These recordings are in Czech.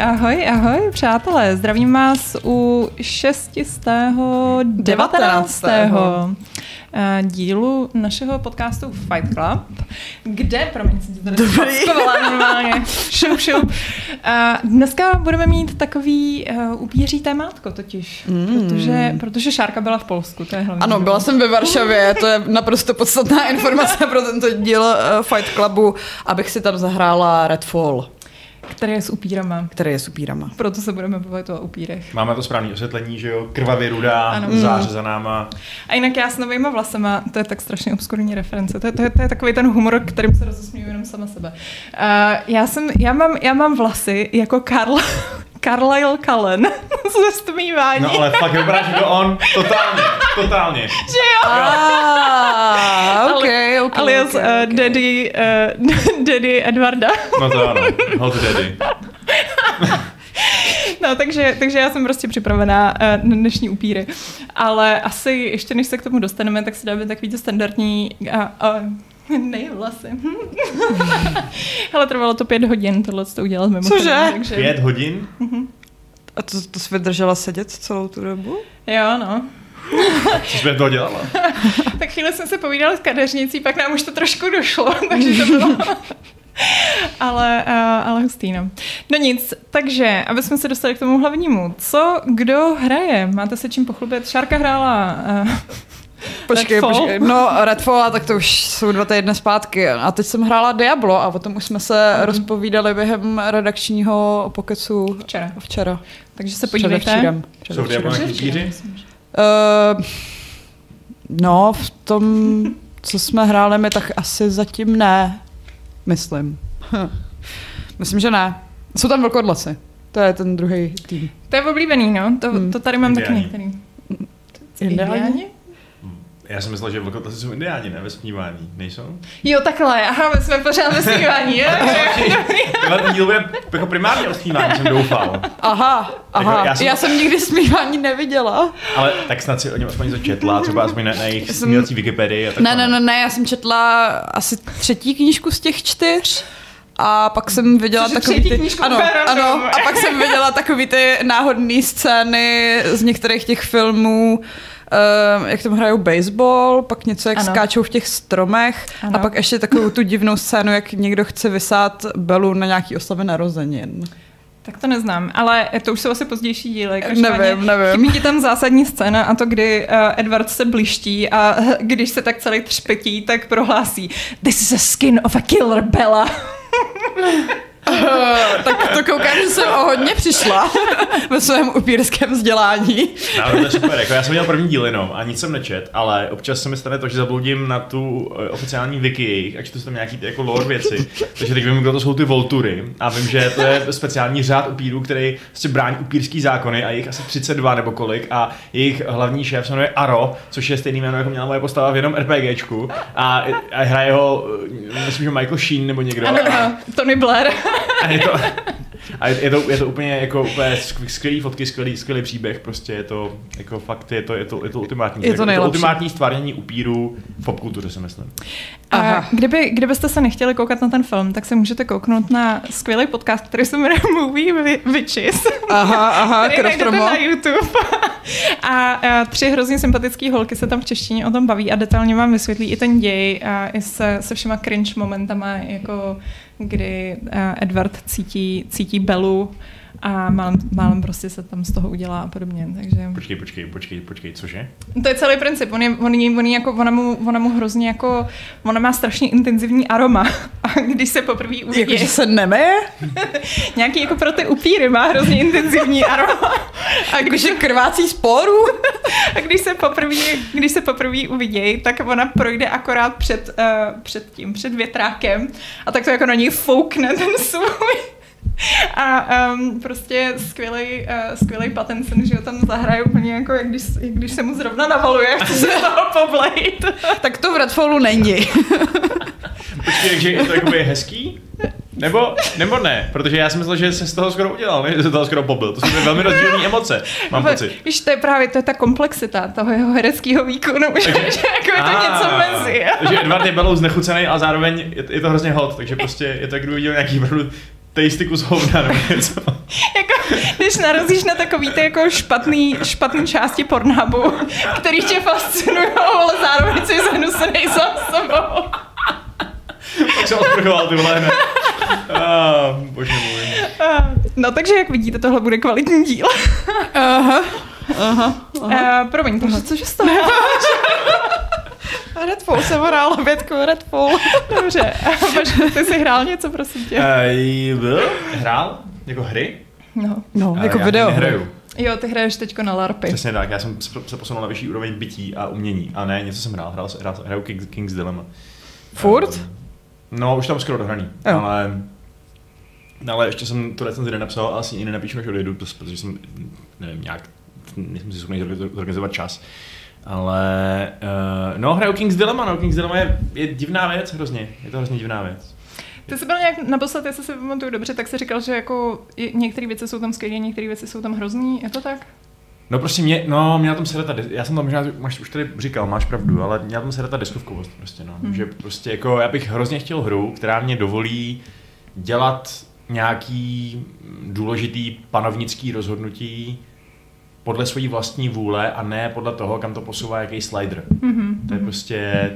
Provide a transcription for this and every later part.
ahoj, ahoj, přátelé. Zdravím vás u 619. Eh, dílu našeho podcastu Fight Club, kde, promiň, si to tady normálně, šup, šup. Dneska budeme mít takový uh, upíří témátko totiž, mm. protože, protože Šárka byla v Polsku, to je hlavně. Ano, byla jsem ve Varšavě, to je naprosto podstatná informace pro tento díl uh, Fight Clubu, abych si tam zahrála Redfall. Který je s upírama. Který je s upírama. Proto se budeme bavit o upírech. Máme to správné osvětlení, že jo? Krvavě rudá, ano. záře za náma. A jinak já s novýma vlasama, to je tak strašně obskurní reference. To je, to je, to je takový ten humor, kterým se rozesmíju jenom sama sebe. Uh, já, jsem, já, mám, já mám vlasy jako Karl, Carlisle Cullen ze stmívání. No ale fakt vypadá, že to on totálně, totálně. Že jo? Ah, okay, okay, Alias okay, okay. Uh, daddy, uh, daddy Edvarda. No to ano, hot daddy. No, takže, takže já jsem prostě připravená uh, na dnešní upíry. Ale asi ještě než se k tomu dostaneme, tak si dáme takový to standardní uh, uh, nej vlasy. Ale trvalo to pět hodin, tohle to udělat mimo. Cože? Takže... Pět hodin? Uh-huh. A to, to jsi vydržela sedět celou tu dobu? Jo, no. Co jsi to dělala? tak chvíli jsem se povídala s kadeřnicí, pak nám už to trošku došlo, takže to bylo... ale, uh, ale hustý, no. No nic, takže, aby jsme se dostali k tomu hlavnímu. Co, kdo hraje? Máte se čím pochlubit? Šárka hrála... Uh, Počkej, Redfall? počkej. No, Redfall, a tak to už jsou dva týdny zpátky. A teď jsem hrála Diablo a o tom už jsme se mm. rozpovídali během redakčního pokecu Včera. včera. Takže se podívejte. Předevčírem. Jsou v Diablo nějaký Uh, no, v tom, co jsme hráli my, tak asi zatím ne. Myslím. Myslím, že ne. Jsou tam velkodlasy. To je ten druhý tým. To je oblíbený, no. To, Hmm. to tady mám taky některý. Indiáni? Já jsem myslel, že vlkotlasi jsou indiáni, ne? Ve smívání. Nejsou? Jo, takhle. Aha, my jsme pořád ve smívání, jo? Tenhle ten díl bude jako primárně o smívání, jsem doufal. Aha, aha. Jako já já, jsem- já jsem nikdy smívání neviděla. Ale tak snad si o něm aspoň něco četla, třeba aspoň na, na jejich jsem- smělcí Wikipedii a tak Ne, ne, ne, ne, já jsem četla asi třetí knížku z těch čtyř. A pak jsem viděla Což takový třetí ty... knížku Ano, ano. A pak jsem viděla takový ty náhodné scény z některých těch filmů, Uh, jak tam hrajou baseball, pak něco, jak Ano. ano. skáčou v těch stromech Ano. a pak ještě takovou tu divnou scénu, jak někdo chce vysát Belu na nějaký oslavě narozenin. Tak to neznám, ale to už jsou asi pozdější díly. Nevím, nevím. Chybí ti tam zásadní scéna a to, kdy uh, Edward se bliští a když se tak celý třpetí, tak prohlásí This is a skin of a killer, Bella. Uh, tak to koukám, že jsem o hodně přišla ve svém upírském vzdělání. No, to je super, jako já jsem měl první díl jenom a nic jsem nečet, ale občas se mi stane to, že zabloudím na tu eh, oficiální wiki jejich a čtu tam nějaký ty jako lore věci. Takže teď vím, kdo to jsou ty Voltury a vím, že to je speciální řád upírů, který prostě brání upírský zákony a jich asi 32 nebo kolik a jejich hlavní šéf se jmenuje Aro, což je stejný jméno, jako měla moje postava v jednom RPGčku a, a hraje ho, eh, myslím, že Michael Sheen nebo někdo. Ano, ano, Tony Blair. A je to, a je to, je to úplně jako úplně skv- skvělý fotky, skvělý, skvělý příběh, prostě je to jako fakt, je to, je to, je to ultimátní. Je to nejlepší. ultimátní stvárnění upíru v popkultuře, si myslím. A Aha. kdyby, kdybyste se nechtěli koukat na ten film, tak se můžete kouknout na skvělý podcast, který se jmenuje Movie Wi- Witches. Aha, aha, který na YouTube. A, tři hrozně sympatické holky se tam v češtině o tom baví a detailně vám vysvětlí i ten děj a i se, se všema cringe momentama, jako kdy a, Edward cítí, cítí Belu a málem, málem prostě se tam z toho udělá a podobně. Takže Počkej, počkej, počkej, počkej, cože? to je celý princip. On je, on je, on je jako, ona, mu, ona mu hrozně jako, ona má strašně intenzivní aroma. A když se poprvé uvidí, Jakože se nemeje? nějaký jako pro ty upíry má hrozně intenzivní aroma. A když Jakože krvácí sporu? A když se poprvé, když se poprvé uvidějí, tak ona projde akorát před, uh, před tím, před větrákem a tak to jako na něj foukne ten svůj. A um, prostě skvělý, uh, skvělý Pattinson, že ho tam zahraje úplně jako, jak když, jak když se mu zrovna navaluje, chce se toho poblejt. Tak to v Redfallu není. Počkej, takže je to jakoby hezký? Nebo, nebo ne? Protože já jsem myslel, že se z toho skoro udělal, ne? Že se z toho skoro pobil. To jsou velmi rozdílné emoce, mám pocit. Víš, to je právě to je ta komplexita toho jeho hereckého výkonu, že, že jako je to něco mezi. Takže Edward je belou znechucený, ale zároveň je, je to hrozně hot, takže prostě je to, jak kdyby viděl nějaký opravdu tejsty kus hovna nebo něco. jako, když narazíš na takový ty jako špatný, špatný části Pornhubu, který tě fascinují, ale zároveň jsi zhnusený sám sebou. Tak se odprchoval ty vole hned. Ah, bože můj. No takže jak vidíte, tohle bude kvalitní díl. Aha. Aha. Uh, promiň, takže cože z toho? Redfall jsem hrála větku Redfall. Dobře, Vašku, ty jsi hrál něco, prosím tě? Uh, byl? Hrál? Jako hry? No. No, Eh, jako já video. nehraju. Jo, ty hraješ teďko na LARPy. Přesně tak, já jsem se posunul na vyšší úroveň bytí a umění. A ne, něco jsem hrál, hrál, hrál hraju King's, King's Dilemma. Furt? Um, no, už tam skoro dohraný, Jo. ale... Ale ještě jsem tu recenzi nenapsal a asi ji nenapíšu, než odjedu, to- protože jsem, nevím, nějak, nejsem si schopný zorganiz- zorganizovat čas. Ale, uh, no, hraju King's Dilemma, no, King's Dilemma je, je divná věc hrozně, je to hrozně divná věc. Ty jsi byl nějak naposled, jestli si pamatuju dobře, tak jsi říkal, že jako některé věci jsou tam skvělé, některé věci jsou tam hrozný, je to tak? No prostě mě, no, mě na tom sere ta, já jsem to možná máš, už tady říkal, máš pravdu, ale mě na tom sere ta deskovkovost prostě, no. Hmm. Že prostě jako, já bych hrozně chtěl hru, která mě dovolí dělat nějaký důležitý panovnický rozhodnutí podle své vlastní vůle a ne podle toho, kam to posouvá jaký slider. Mhm. To je prostě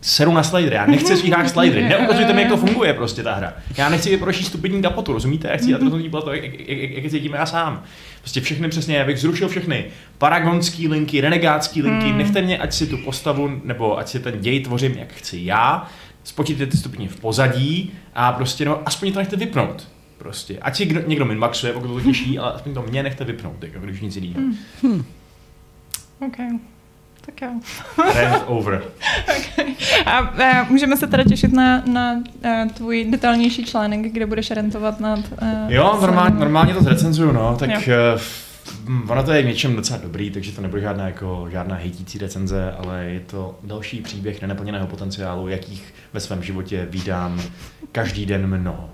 seru na slidery, já nechci svých hrách slidery, neukazujte mi, jak to funguje prostě ta hra. Já nechci vyprošit stupidní kapotu, rozumíte? Já chci dělat rozhodnutí jak, jak, jak, jak, jak cítím já sám. Prostě všechny přesně, já bych zrušil všechny paragonský linky, renegátský linky, Hmm. nechte mě, ať si tu postavu, nebo ať si ten děj tvořím, jak chci já, spočítejte ty stupně v pozadí a prostě, no, aspoň to nechte vypnout. Prostě. Ať si kdo, někdo minmaxuje, pokud to těší, ale aspoň to mě nechte vypnout, jako když nic jiného. OK. Tak jo. Rant over. A, a můžeme se teda těšit na, na uh, tvůj detailnější článek, kde budeš rentovat nad... Uh, Jo, normálně, normálně to zrecenzuju, no, tak Jo. uh, ono to je v něčem docela dobrý, takže to nebude žádná, jako, žádná hejtící recenze, ale je to další příběh nenaplněného potenciálu, jakých ve svém životě vídám každý den mnoho.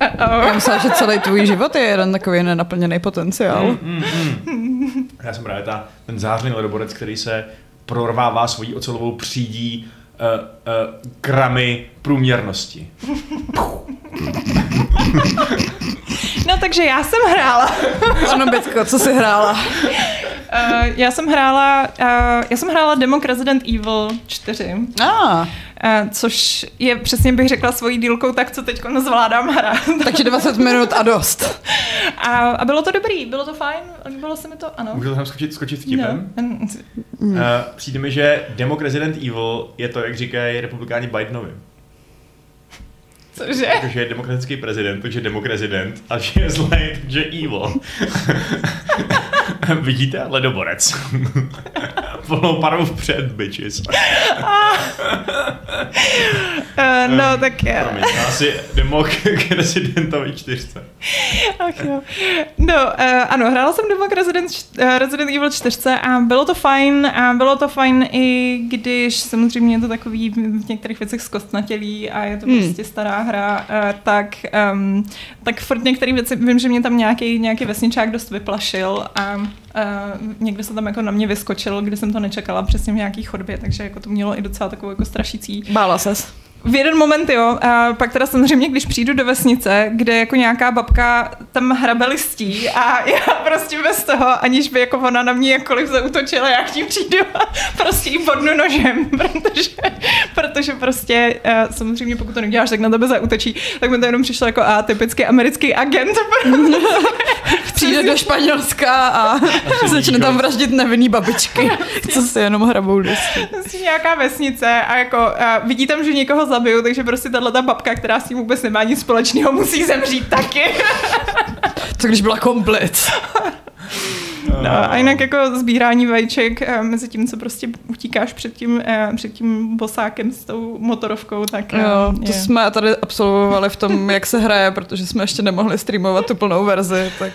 Uh-oh. Já myslela, že celý tvůj život je jeden takový nenaplněný potenciál. Mm, mm, mm. Já jsem právě ta, ten zářný ledoborec, který se prorvává svojí ocelovou přídí uh, uh, gramy průměrnosti. No takže já jsem hrála. Ano, Bitko, co jsi hrála? Uh, já jsem hrála, uh, já jsem hrála Demok Resident Evil 4, uh, A, což je přesně bych řekla svojí dílkou tak, co teď zvládám hrát. takže 20 minut a dost. A, a bylo to dobrý, bylo to fajn, líbilo se mi to, ano. Můžu tam skočit, skočit vtipem? No. Uh, přijde mi, že Demok Resident Evil je to, jak říkají republikáni Bidenovi. Cože? Takže je demokratický prezident, takže demok rezident a že je zlej, takže evil. Vidíte? Ledoborec. Plnou parou vpřed, bitches. Uh, no, tak je. Promiň, asi demok k rezidentovi čtyřce. Ach jo. No, uh, ano, hrála jsem Demok Resident, uh, Resident Evil 4 a bylo to fajn a bylo to fajn i když samozřejmě je to takový v některých věcech zkostnatělý a je to Hmm. prostě stará hra, uh, tak, um, tak furt některé věci, vím, že mě tam nějaký, nějaký vesničák dost vyplašil a uh, někde se tam jako na mě vyskočil, kde jsem to nečekala přesně v nějaký chodbě, takže jako to mělo i docela takovou jako strašící Bála ses. V jeden moment jo, a pak teda samozřejmě, když přijdu do vesnice, kde jako nějaká babka tam hrabe listí a já prostě bez toho, aniž by jako ona na mě jakkoliv zautočila, já k ní přijdu a prostě jí bodnu nožem, protože, protože prostě uh, samozřejmě pokud to neuděláš, tak na tebe zautočí, tak mi to jenom přišlo jako a typický americký agent. Přijde do Španělska a začne tam vraždit nevinný babičky, co si jenom hrabou listí. Prostě nějaká vesnice a jako uh, vidí tam, že někoho zabiju, takže prostě tahle ta babka, která s tím vůbec nemá nic společného, musí zemřít taky. Co když byla komplic? No, a jinak jako sbírání vajíček eh, mezi tím, co prostě utíkáš před tím, eh, před tím bosákem s tou motorovkou, tak eh, Jo, to je. jsme tady absolvovali v tom, jak se hraje, protože jsme ještě nemohli streamovat tu plnou verzi, tak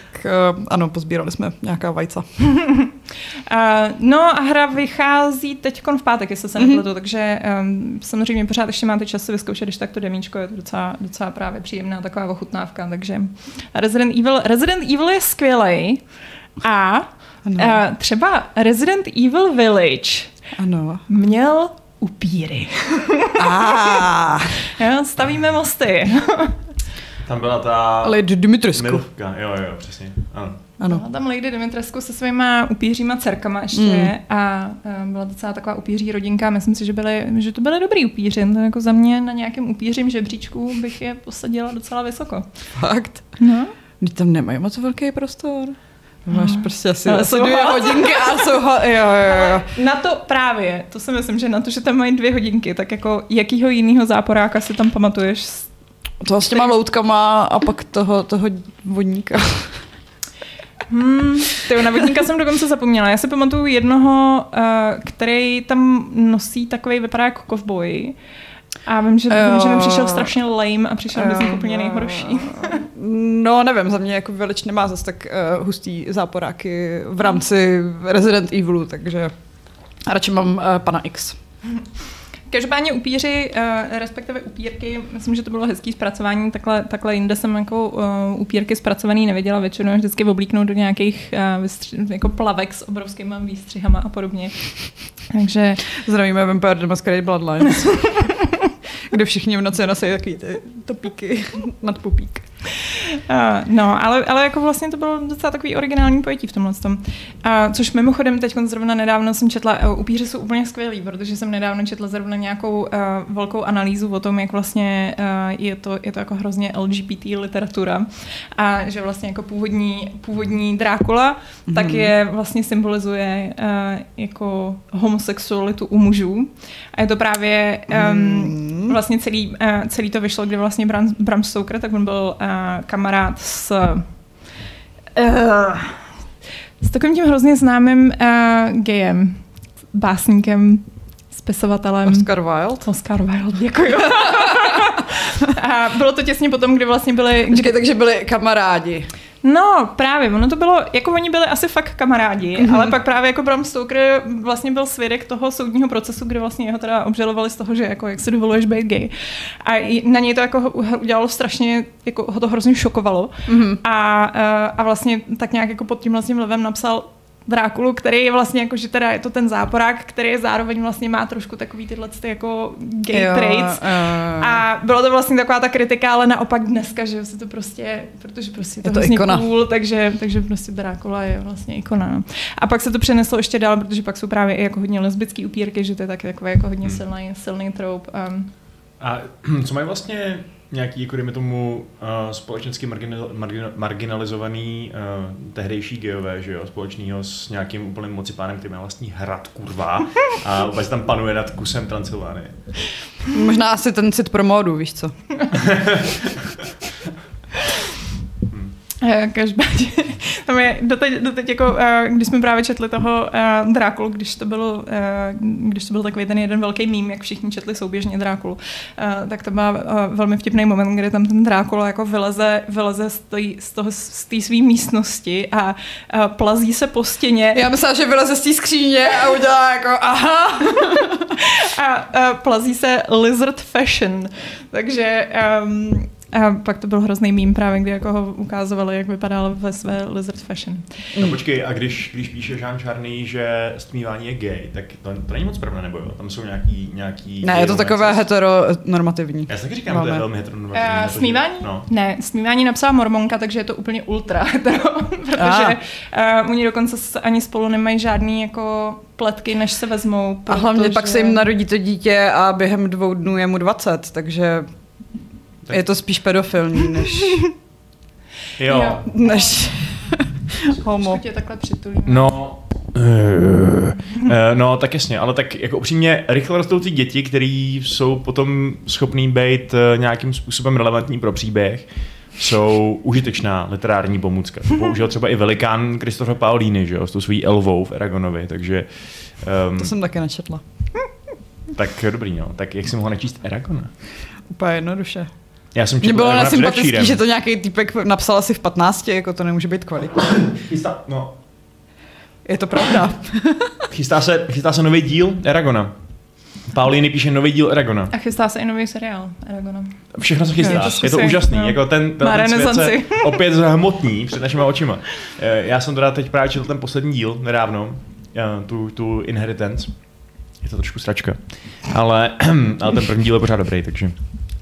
ano, pozbírali jsme nějaká vajca. No a hra vychází teď v pátek, jestli se Mhm. nepletu, takže um, samozřejmě pořád ještě máte čas si vyzkoušet, když tak to demíčko je to docela, docela právě příjemná taková ochutnávka, takže Resident Evil, Resident Evil je skvělej a Ano. uh, třeba Resident Evil Village Ano. měl upíry. A Jo, stavíme mosty. Tam byla ta... Lady Dimitrescu. Milvka, jo, jo, přesně. Ano. Ano. Byla tam Lady Dimitrescu se svýma upíříma dcerkama ještě Mm. a byla docela taková upíří rodinka. Myslím si, že, byly, že to byly dobrý upíři. To jako za mě na nějakém upířím žebříčku bych je posadila docela vysoko. Fakt. No. Vždyť tam nemají moc velký prostor. Máš prostě asi, Ale asi jsou dvě hodinky a jsou ho... Jo, jo, jo. Na to právě, to si myslím, že na to, že tam mají dvě hodinky, tak jako jakýho jiného záporáka si tam pamatuješ To s těma loutkama a pak toho, toho vodníka. Hmm, tyjo, na vodníka jsem dokonce zapomněla. Já si pamatuju jednoho, uh, který tam nosí takový, vypadá jako kovboj. A vím, že, vím, že mi přišel strašně lame a přišel mi z nich úplně nejhorší. No, nevím, za mě jako Velič nemá zase tak uh, hustý záporáky v rámci Resident Evilu, takže radši mám uh, pana X. Každopádně upíři, uh, respektive upírky, myslím, že to bylo hezký zpracování, takhle, takhle jinde jsem jako uh, upírky zpracovaný neviděla, většinou je vždycky oblíknou do nějakých uh, vystři- jako plavek s obrovskými výstřihama a podobně. Takže Zdravíme Vampire the Masquerade Bloodlines. kde všichni v noci nosí takový ty topíky nad pupík. Uh, no, ale, ale jako vlastně to bylo docela takový originální pojetí v tomhle tom. Uh, což mimochodem teď zrovna nedávno jsem četla, uh, upíři jsou úplně skvělí, protože jsem nedávno četla zrovna nějakou uh, velkou analýzu o tom, jak vlastně uh, je, to, je to jako hrozně LGBT literatura a že vlastně jako původní, původní Drákula mm-hmm. tak je vlastně symbolizuje uh, jako homosexualitu u mužů a je to právě um, mm. Vlastně celý, uh, celý to vyšlo, kdy vlastně Bram, Bram Stoker, tak on byl uh, kamarád s uh, s takovým tím hrozně známým uh, gejem, básníkem, spisovatelem. Oscar Wilde. Oscar Wilde, děkuji. a bylo to těsně potom, kdy vlastně byli... Počkej, takže byli kamarádi. No, právě, ono to bylo, jako oni byli asi fakt kamarádi, mm-hmm. ale pak právě jako Bram Stoker vlastně byl svědek toho soudního procesu, kde vlastně jeho teda obžalovali z toho, že jako jak si dovoluješ být gay. A na něj to jako udělalo strašně, jako ho to hrozně šokovalo. Mm-hmm. A, a vlastně tak nějak jako pod tím vlastně vlivem napsal Drákulu, který je vlastně jako, že teda je to ten záporák, který je zároveň vlastně má trošku takový tyhle ty jako gay jo, traits. Uh, a bylo to vlastně taková ta kritika, ale naopak dneska, že se to prostě, protože prostě je to, je to vlastně ikona. cool, takže, takže prostě Drákula je vlastně ikona. No. A pak se to přeneslo ještě dál, protože pak jsou právě i jako hodně lesbický upírky, že to je taky takové jako hodně silný, silný troub. Um, a co mají vlastně nějaký, jako dejme tomu, uh, společensky marginal, marginal, marginalizovaný uh, tehdejší geové, že jo, společného s nějakým úplným mocipánem, který má vlastní hrad, kurva, a vůbec tam panuje nad kusem Transylvánie. Možná asi ten cit pro módu, víš co? Každopádně, tam je doteď, doteď jako, když jsme právě četli toho Drákulu, když to bylo, když to byl takový ten jeden velký mím, jak všichni četli souběžně Drákulu, tak to byl velmi vtipný moment, kdy tam ten Drákula jako vyleze, vyleze z té z toho, z té své místnosti a plazí se po stěně. Já myslela, že vyleze z té skříně a udělá jako aha. a, a plazí se lizard fashion. Takže um, a pak to byl hrozný mím právě, kdy jako ho ukázovali, jak vypadal ve své lizard fashion. No počkej, a když, když píše Jean Charny, že stmívání je gay, tak to, to není moc pravda, nebo jo? Tam jsou nějaký, nějaký Ne, je to takové heteronormativní. Já si taky říkám, že to je velmi heteronormativní. Uh, smívání? No. Ne, smívání napsala Mormonka, takže je to úplně ultra hetero, protože uh, oni dokonce ani spolu nemají žádný jako pletky, než se vezmou. A hlavně pak se jim narodí to dítě a během dvou dnů je mu 20, takže tak. Je to spíš pedofilní, než... jo. jo. Než homo. Tě takhle přitulím. No, Uh, no, tak jasně, ale tak jako upřímně rychle rostoucí děti, které jsou potom schopný být nějakým způsobem relevantní pro příběh, jsou užitečná literární pomůcka. To použil třeba i velikán Kristofa Paolini, že jo, s tou svojí elvou v Eragonovi, takže... Um, to jsem taky nečetla. Tak dobrý, no. Tak jak si mohla nečíst Eragona? Úplně jednoduše. Já jsem Mně bylo nesympatický, že to nějaký týpek napsal asi v 15, jako to nemůže být kvalitní. Chystá, no. Je to pravda. chystá, se, chystá se nový díl Eragona. Pauliny píše nový díl Eragona. A chystá se i nový seriál Eragona. Všechno se chystá, je to, je to úžasný. No. Jako ten, ten, ten svět se opět zhmotní před našimi očima. Já jsem teda teď právě četl ten poslední díl nedávno, tu, tu Inheritance. Je to trošku sračka. Ale, ale ten první díl je pořád dobrý, takže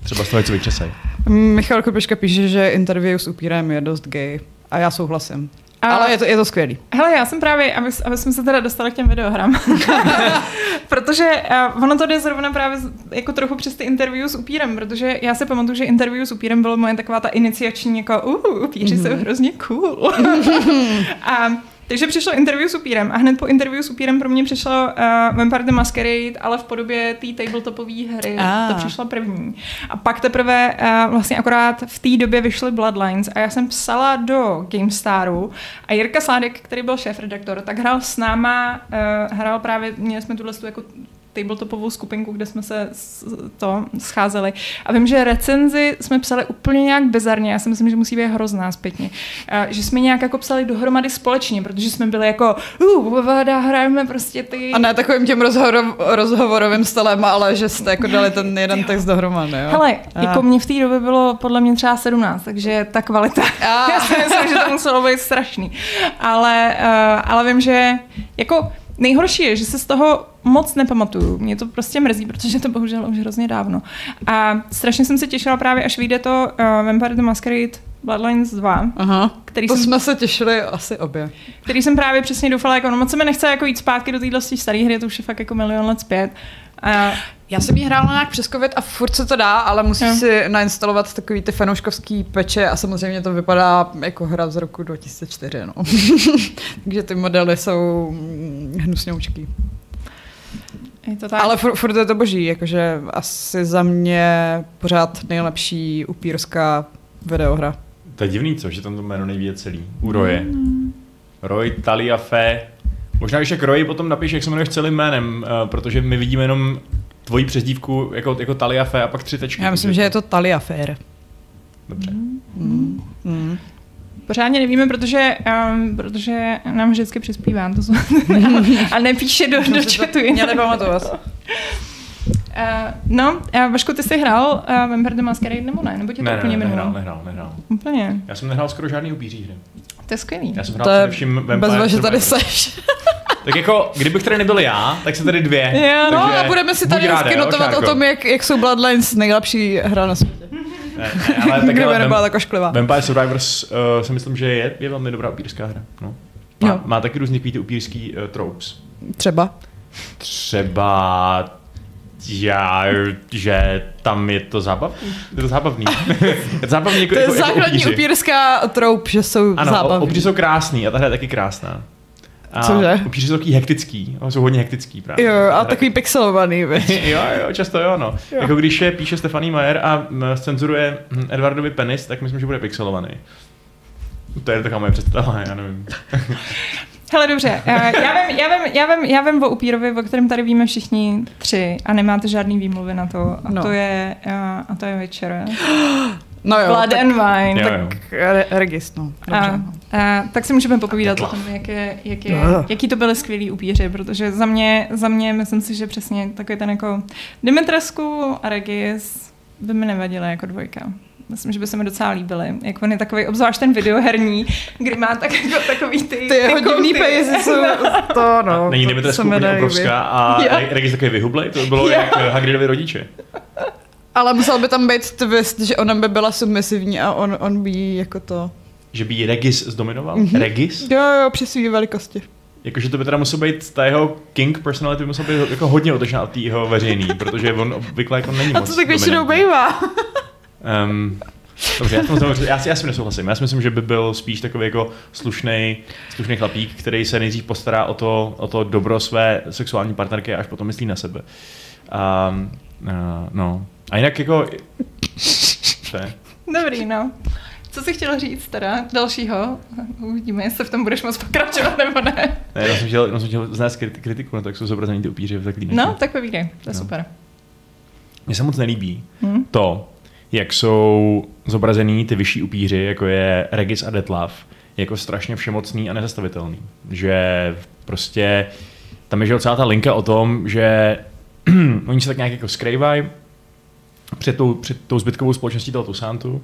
Třeba z toho, co vyčesej. Michal Kopeška píše, že interview s upírem je dost gay. A já souhlasím. A- Ale je to, je to skvělý. Hele, já jsem právě, aby, aby jsme se teda dostali k těm videohrám. protože uh, ono to jde zrovna právě z- jako trochu přes ty interview s upírem, protože já si pamatuju, že interview s upírem bylo moje taková ta iniciační jako uh, upíři Mhm. jsou hrozně cool. a takže přišlo interview s upírem a hned po interview s upírem pro mě přišlo uh, Vampire the Masquerade, ale v podobě té tabletopové hry. Ah. To přišlo první. A pak teprve uh, vlastně akorát v té době vyšly Bloodlines a já jsem psala do GameStaru a Jirka Sládek, který byl šéf-redaktor, tak hrál s náma, uh, hrál právě, měli jsme tuhle tu jako tabletopovou skupinku, kde jsme se to scházeli. A vím, že recenzi jsme psali úplně nějak bizarně, já si myslím, že musí být hrozná zpětně. A, že jsme nějak jako psali dohromady společně, protože jsme byli jako, uh, vada, hrajeme prostě ty... A ne takovým tím rozhovor, rozhovorovým stylem, ale že jste jako dali ten jeden text dohromady. Jo? Hele, A. jako mě v té době bylo podle mě třeba 17, takže ta kvalita, A. já si myslím, že to muselo být strašný. Ale, uh, ale vím, že jako nejhorší je, že se z toho moc nepamatuju. Mě to prostě mrzí, protože to bohužel už hrozně dávno. A strašně jsem se těšila právě, až vyjde to uh, Vampire the Masquerade Bloodlines 2, Aha, který to jsem, jsme se těšili asi obě. který jsem právě přesně doufala, jako no moc se mi nechce jako jít zpátky do téhle staré hry, to už je fakt jako milion let zpět. A Já jsem ji hrála nějak přes covid a furt se to dá, ale musíš Jo. si nainstalovat takový ty fanouškovský peče a samozřejmě to vypadá jako hra z roku 2004, no. Takže ty modely jsou mm, hnusňoučký. je to tak. Ale furt, furt je to boží, jakože asi za mě pořád nejlepší upírská videohra. To je divný, co, že tam to jméno neví celý. U Roje. Roy Taliafe. Možná když jak Roy potom napíš, jak se jmenuješ celým jménem, uh, protože my vidíme jenom tvoji přezdívku jako, jako Taliafe a pak tři tečky. Já myslím, takže že je to Talia Fair. Dobře. Mm. Mm. Pořádně nevíme, protože, um, protože nám vždycky přispívá. To jsou, a nepíše do, do chatu. Měli pamatovat. Uh, no, uh, Vašku, ty jsi hrál uh, Vampire the Masquerade nebo ne? Nebo tě to Ne, ne, úplně ne, minulo? nehrál, nehrál, nehrál. Úplně. Já jsem nehrál skoro žádný upíří hry. To je skvělý. Já jsem hrál To je především Vampire bezva, že tady seš. Tak jako, kdybych tady nebyl já, tak se tady dvě. Jo, No a budeme si tady ráda, notovat o tom, jak, jak jsou Bloodlines nejlepší hra na světě. Ne, ne, ale tak Kdyby ale nebyla Vamp- tak ošklivá. Vampire Survivors uh, si myslím, že je, je velmi dobrá upírská hra. No. Má, Jo. má taky různý ty upírský uh, tropes. Třeba. Třeba já, že tam je to zábavný. Je to zábavný. je to zábavný jako, To je jako, jako základní upíři. upírská troup, že jsou Ano, zábavní. upíři jsou krásný a ta hra je taky krásná. A Cože? Upíři jsou takový hektický, jsou hodně hektický právě. Jo, a takový pixelovaný, viď? jo, jo, často jo, no. Jo. Jako když je, píše Stephanie Meyer a cenzuruje hm, Edwardovi penis, tak myslím, že bude pixelovaný. To je taková moje představa, já nevím. Hele, dobře. Uh, já, vím, já, vím, já, vím, já vím o Upírovi, o kterém tady víme všichni tři a nemáte žádný výmluvy na to. A, No. to, je, uh, a to je Witcher. No jo, Blood tak, and Wine. Jo, tak jo. re- regist, no. Dobře, A, no. a, tak si můžeme popovídat o tom, jak je, jak je, Jo. jaký to byly skvělí upíři, protože za mě, za mě myslím si, že přesně takový ten jako Dimitrescu a Regis by mi nevadily jako dvojka. Myslím, že by se mi docela líbily. Jak on je takový, obzvlášť ten videoherní, kdy má tak, jako, takový ty... Ty jeho divný kouty. peníze jsou to, no. Není to úplně nelíbí. obrovská a Regis takový vyhublej, to by bylo Jo. jak eh, Hagridovi rodiče. Ale musel by tam být twist, že ona by byla submisivní a on, on by jí jako to... Že by ji Regis zdominoval. Mhm. Regis? Jo, jo, při svý velikosti. Jakože to by teda musel být, ta jeho king personality by musel být jako hodně odlišná od té jeho veřejný, protože on obvykle jako není A to tak většinou bývá. Um, dobře, já, jsem, já, si, já si nesouhlasím. Já si myslím, že by byl spíš takový jako slušný, slušný chlapík, který se nejdřív postará o to, o to dobro své sexuální partnerky a až potom myslí na sebe. Um, uh, no. A jinak jako... Je? Dobrý, no. Co jsi chtěl říct teda dalšího? Uvidíme, jestli v tom budeš moc pokračovat nebo ne. Ne, já jsem chtěl, já jsem chtěl znést kriti- kritiku na to, jak jsou zobrazení ty upíři v takový No, tak povídej, to je No. super. Mně se moc nelíbí Hm? to, jak jsou zobrazený ty vyšší upíři, jako je Regis a Detlav, jako strašně všemocný a nezastavitelný. Že prostě tam je že jo, celá ta linka o tom, že oni se tak nějak jako skrývají před tou, před tou zbytkovou společností toho Tusantu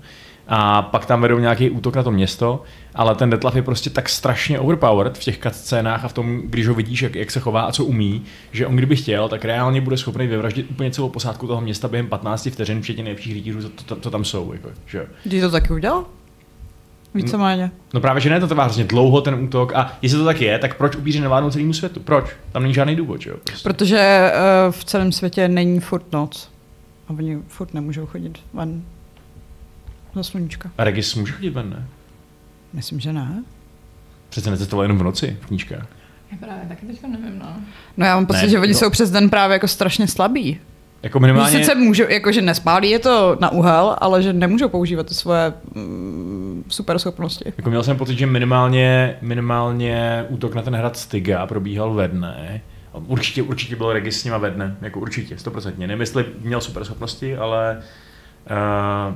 a pak tam vedou nějaký útok na to město, ale ten Detlaf je prostě tak strašně overpowered v těch scénách a v tom, když ho vidíš, jak, jak se chová a co umí, že on kdyby chtěl, tak reálně bude schopný vyvraždit úplně celou posádku toho města během 15 vteřin, včetně nejlepších rytířů, co, co, co, tam jsou. Jako, že? Když to taky udělal? Víceméně. No právě, že ne, to trvá hrozně dlouho ten útok a jestli to tak je, tak proč upíři nevládnou celému světu? Proč? Tam není žádný důvod, že jo? Prostě. Protože uh, v celém světě není furt noc. A oni furt nemůžou chodit ven za sluníčka. A Regis může chodit ven, ne? Myslím, že ne. Přece necestoval jenom v noci v knížkách. Já právě taky teďka nevím, no. No já mám pocit, Ne, že oni no. jsou přes den právě jako strašně slabí. Jako Minimálně... Sice můžou, jako že nespálí je to na úhel, ale že nemůžou používat ty svoje mm, super schopnosti. Jako měl jsem pocit, že minimálně, minimálně útok na ten hrad Styga probíhal ve dne. Určitě, určitě byl Regis s nima ve dne, jako určitě, stoprocentně. Nevím, jestli měl super schopnosti, ale, uh,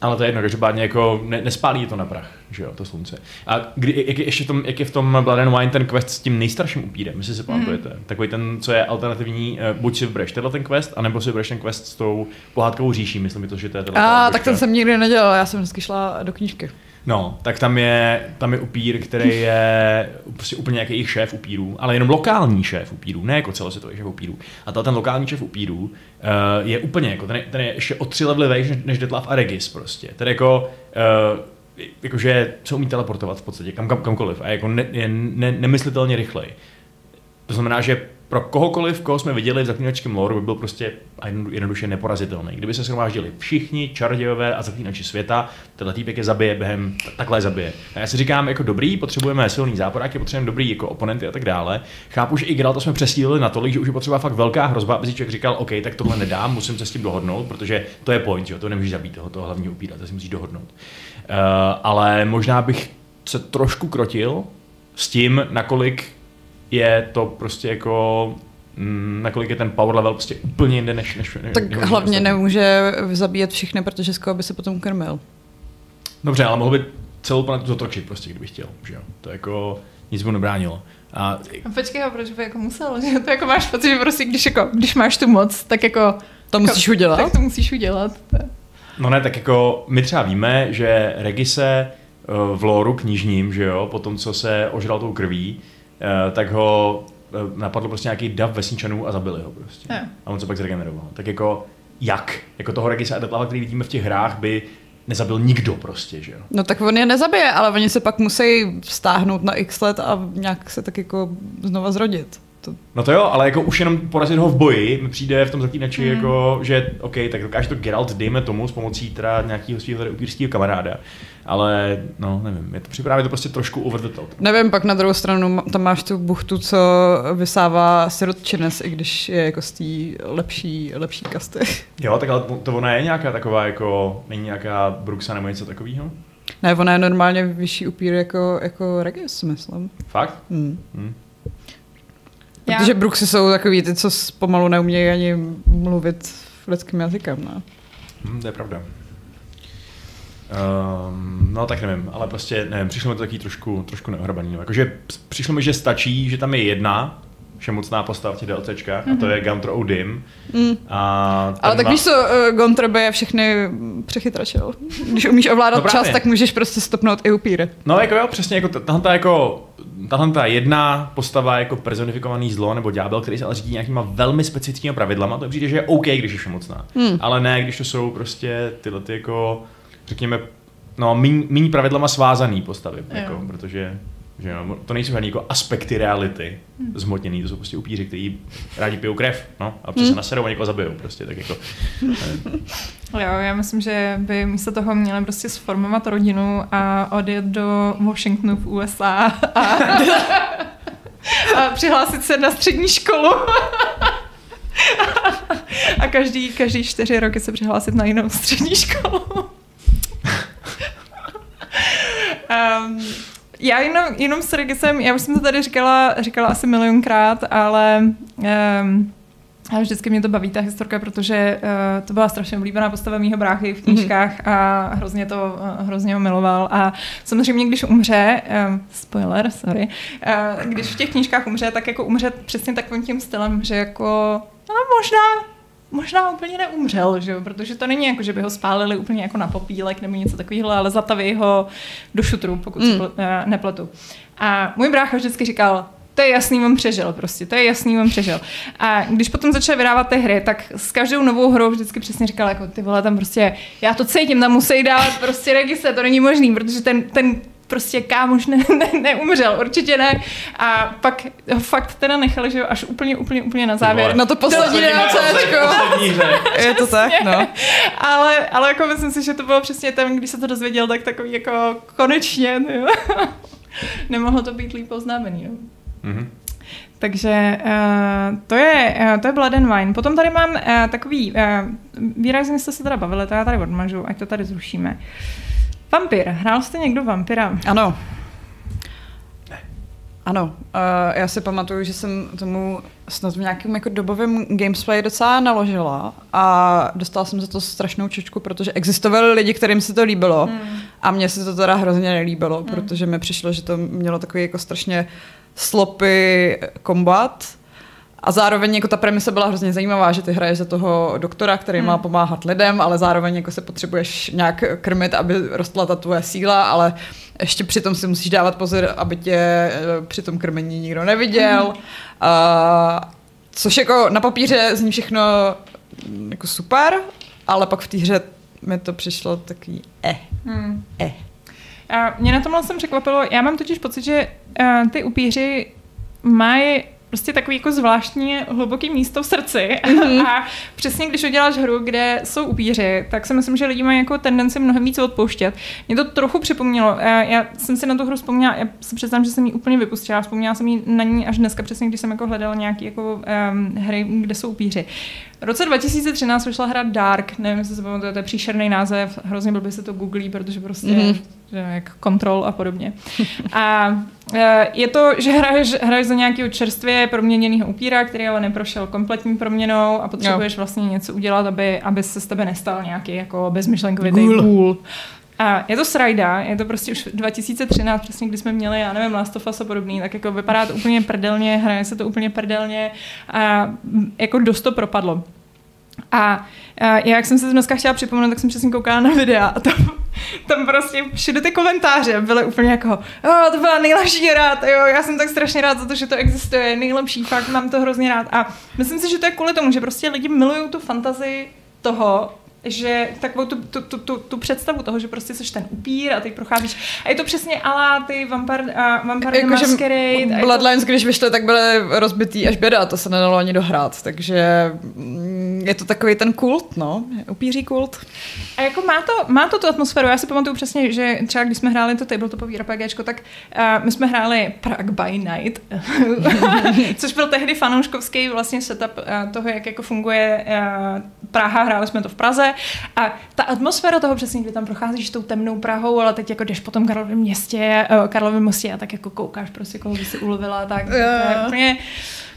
ale to je jedno, každopádně jako ne, nespálí to na prach, že jo, to slunce. A kdy, jak, je, ještě v tom, jak je v tom Blood and Wine ten quest s tím nejstarším upírem, jestli si pamatujete. Mm. Takový ten, co je alternativní, uh, buď si vybereš tenhle ten quest, anebo si vybereš ten quest s tou pohádkovou říší, myslím mi to, že to je A tak ten jsem nikdy nedělal, já jsem vždycky šla do knížky. No, tak tam je, tam je upír, který je prostě úplně nějaký jejich šéf upírů, ale jenom lokální šéf upírů, ne jako celosvětový šéf upírů. A to ten lokální šéf upírů uh, je úplně jako, ten je, ten je ještě o tři levely vejš než, než Detlav a Regis prostě. Ten jako, uh, jakože se umí teleportovat v podstatě kam, kam, kamkoliv a jako ne, je ne, nemyslitelně rychlej. To znamená, že pro kohokoliv, koho jsme viděli v zaklínačském lore, by byl prostě jednoduše neporazitelný. Kdyby se shromáždili všichni čarodějové a zaklínači světa, tenhle týpek je zabije během, takhle je zabije. A já si říkám, jako dobrý, potřebujeme silný záporáky, potřebujeme dobrý jako oponenty a tak dále. Chápu, že i Geralta jsme přesílili natolik, že už je potřeba fakt velká hrozba, aby si člověk říkal, OK, tak tohle nedám, musím se s tím dohodnout, protože to je point, jo, to nemůžeš zabít toho, toho hlavního upíra, to si musíš dohodnout. Uh, ale možná bych se trošku krotil s tím, nakolik je to prostě jako mm, nakolik je ten power level prostě úplně jinde než... než Tak než hlavně ostatní. nemůže zabíjet všechny, protože z koho by se potom krmil. Dobře, ale mohl by celou planetu zotročit prostě, kdyby chtěl, že jo. To jako nic mu nebránilo. A A počkej, a proč by jako musel, že to jako máš pocit, že prostě když, jako, když máš tu moc, tak jako... To musíš udělat. Tak to musíš udělat. No ne, tak jako my třeba víme, že Regise eh, v lóru knižním, že jo, po tom, co se ožral tou krví, tak ho eh, napadl prostě nějaký dav vesničanů a zabili ho prostě. Jo. A on se pak zregeneroval. Tak jako jak? Jako toho Regisa a Detlava, který vidíme v těch hrách, by nezabil nikdo prostě, že jo. No tak on je nezabije, ale oni se pak musí stáhnout na x let a nějak se tak jako znova zrodit. To, No to jo, ale jako už jenom porazit ho v boji mi přijde v tom zaklínači mm. jako, že OK, tak dokáže to Geralt, dejme tomu, s pomocí teda nějakého svého upírského kamaráda. Ale no, nevím, je to připravě to prostě trošku over the top. nevím, pak na druhou stranu tam máš tu buchtu, co vysává sirotčinec, i když je jako z té lepší, lepší kasty. Jo, tak ale to, ona je nějaká taková jako, není nějaká Bruxa nebo něco takového? Ne, ona je normálně vyšší upír jako, jako Regis, myslím. Fakt? Hmm. Hm. Já- Protože Bruxy jsou takový ty, co pomalu neumějí ani mluvit lidským jazykem, ne? Hm, to je pravda. Um, no tak nevím, ale prostě nevím, přišlo mi to taky trošku, trošku neohrabaný. No. Jakože přišlo mi, že stačí, že tam je jedna všemocná postava v těch DLCčkách a to je Gunter O'Dim. Mm. A Ale tak má- víš co, uh, Gontrebe je všechny přechytračil. Když umíš ovládat No právě. čas, tak můžeš prostě stopnout i upíry. No jako jo, přesně jako ta- tahle ta jako tahle ta jedna postava jako personifikovaný zlo nebo ďábel, který se ale řídí nějakýma velmi specifickými pravidlama, to přijde, že je OK, když je všemocná. Hmm. Ale ne, když to jsou prostě tyhle ty jako, řekněme, no, míň, míň pravidlama svázaný postavy, Jo. jako, protože že jo, to nejsou žádný jako aspekty reality Hmm. zhmotněný, to jsou prostě upíři, kteří rádi pijou krev, no, a občas se naserou a někoho zabijou, prostě, tak jako, Jo, já myslím, že by místo toho měli prostě sformovat rodinu a odjet do Washingtonu v USA a, a přihlásit se na střední školu. a každý, každý čtyři roky se přihlásit na jinou střední školu. Um, já jenom, jenom s Regisem, já už jsem to tady říkala, říkala asi milionkrát, ale um, a vždycky mě to baví, ta historka, protože uh, to byla strašně oblíbená postava mýho bráchy v knížkách a hrozně to, uh, hrozně ho miloval. A samozřejmě, když umře, uh, spoiler, sorry, uh, když v těch knížkách umře, tak jako umře přesně takovým tím stylem, že jako, no možná, možná úplně neumřel, že protože to není jako, že by ho spálili úplně jako na popílek nebo něco takového, ale zataví ho do šutru, pokud mm. se pl- eh, nepletu. A můj brácha vždycky říkal, to je jasný, on přežil prostě, to je jasný, on přežil. A když potom začal vydávat ty hry, tak s každou novou hrou vždycky přesně říkal, jako ty vole, tam prostě, já to cítím, tam musí dát prostě registre, to není možný, protože ten, ten prostě kámoš ne, ne, neumřel, určitě ne. A pak ho fakt teda nechali, že jo, až úplně, úplně, úplně na závěr. Na to poslední DLCčko. Je to tak, no. ale, ale jako myslím si, že to bylo přesně tam, když se to dozvěděl, tak takový jako konečně, jo. Nemohlo to být líp oznámený, no. Mm-hmm. Takže uh, to, je, uh, to je Blood and Wine. Potom tady mám uh, takový, uh, výrazně jste se teda bavili, to já tady odmažu, ať to tady zrušíme. Vampir. Hrál jste někdo vampira? Ano. Ano, uh, já si pamatuju, že jsem tomu snad v nějakém jako dobovém gamesplay docela naložila a dostala jsem za to strašnou čočku, protože existovali lidi, kterým se to líbilo mm. a mně se to teda hrozně nelíbilo, mm. protože mi přišlo, že to mělo takový jako strašně slopy kombat a zároveň jako ta premisa byla hrozně zajímavá, že ty hraješ za toho doktora, který hmm. má pomáhat lidem, ale zároveň jako se potřebuješ nějak krmit, aby rostla ta tvoje síla, ale ještě přitom si musíš dávat pozor, aby tě eh, při tom krmení nikdo neviděl. Hmm. A, což jako na papíře zní všechno mm, jako super, ale pak v té hře mi to přišlo takový eh. Hmm. Eh. A mě na tomhle jsem překvapilo, já mám totiž pocit, že uh, ty upíři mají prostě takový jako zvláštní hluboký místo v srdci mm-hmm. a přesně když uděláš hru, kde jsou upíři, tak si myslím, že lidi mají jako tendenci mnohem víc odpouštět. Mě to trochu připomnělo, já jsem si na tu hru vzpomněla, já si představím, že jsem ji úplně vypustila, vzpomněla jsem ji na ní až dneska přesně, když jsem jako hledala nějaký jako um, hry, kde jsou upíři. V roce 2013 vyšla hra Dark, nevím, jestli se pamatujete, to je příšerný název, hrozně by se to googlí, protože prostě mm-hmm. Jak kontrol a podobně. A e, je to, že hraješ, hraješ za nějakého čerstvě proměněného upíra, který ale neprošel kompletní proměnou a potřebuješ jo. vlastně něco udělat, aby, aby se z tebe nestal nějaký jako bezmyšlenkovitý gůl. A je to srajda, je to prostě už 2013, přesně když jsme měli, já nevím, Last of Us a podobný, tak jako vypadá to úplně prdelně, hraje se to úplně prdelně a jako dost to propadlo. A, já, jak jsem se dneska chtěla připomenout, tak jsem přesně koukala na videa a tam, tam prostě všude ty komentáře byly úplně jako, oh, to byla nejlepší rád, jo, já jsem tak strašně rád za to, že to existuje, nejlepší, fakt mám to hrozně rád. A myslím si, že to je kvůli tomu, že prostě lidi milují tu fantazii toho, že takovou tu, tu, tu, tu, tu představu toho, že prostě jsi ten upír a ty procházíš. A je to přesně ala ty Vampire, uh, Vampire jako, Masquerade. Bloodlines, to... když vyšly, tak byly rozbitý až běda, to se nedalo ani dohrát, takže mm, je to takový ten kult, no, upíří kult. A jako má to, má to tu atmosféru, já si pamatuju přesně, že třeba když jsme hráli to tabletopové RPGčko, tak uh, my jsme hráli Prague by Night, což byl tehdy fanouškovský vlastně setup uh, toho, jak jako funguje uh, Praha, hráli jsme to v Praze a ta atmosféra toho přesně, kdy tam procházíš tou temnou Prahou, ale teď jako jdeš po tom Karlovém městě, uh, Karlovém mostě a tak jako koukáš prostě, koho by si ulovila, tak to je úplně...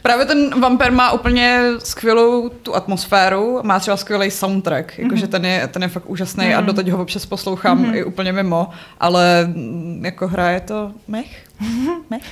Právě ten Vampir má úplně skvělou tu atmosféru, má třeba skvělý soundtrack, jakože mm-hmm. ten, je, ten je fakt úžasný mm-hmm. a mhm. doteď ho občas poslouchám mm-hmm. i úplně mimo, ale mm, jako hraje to mech. mech.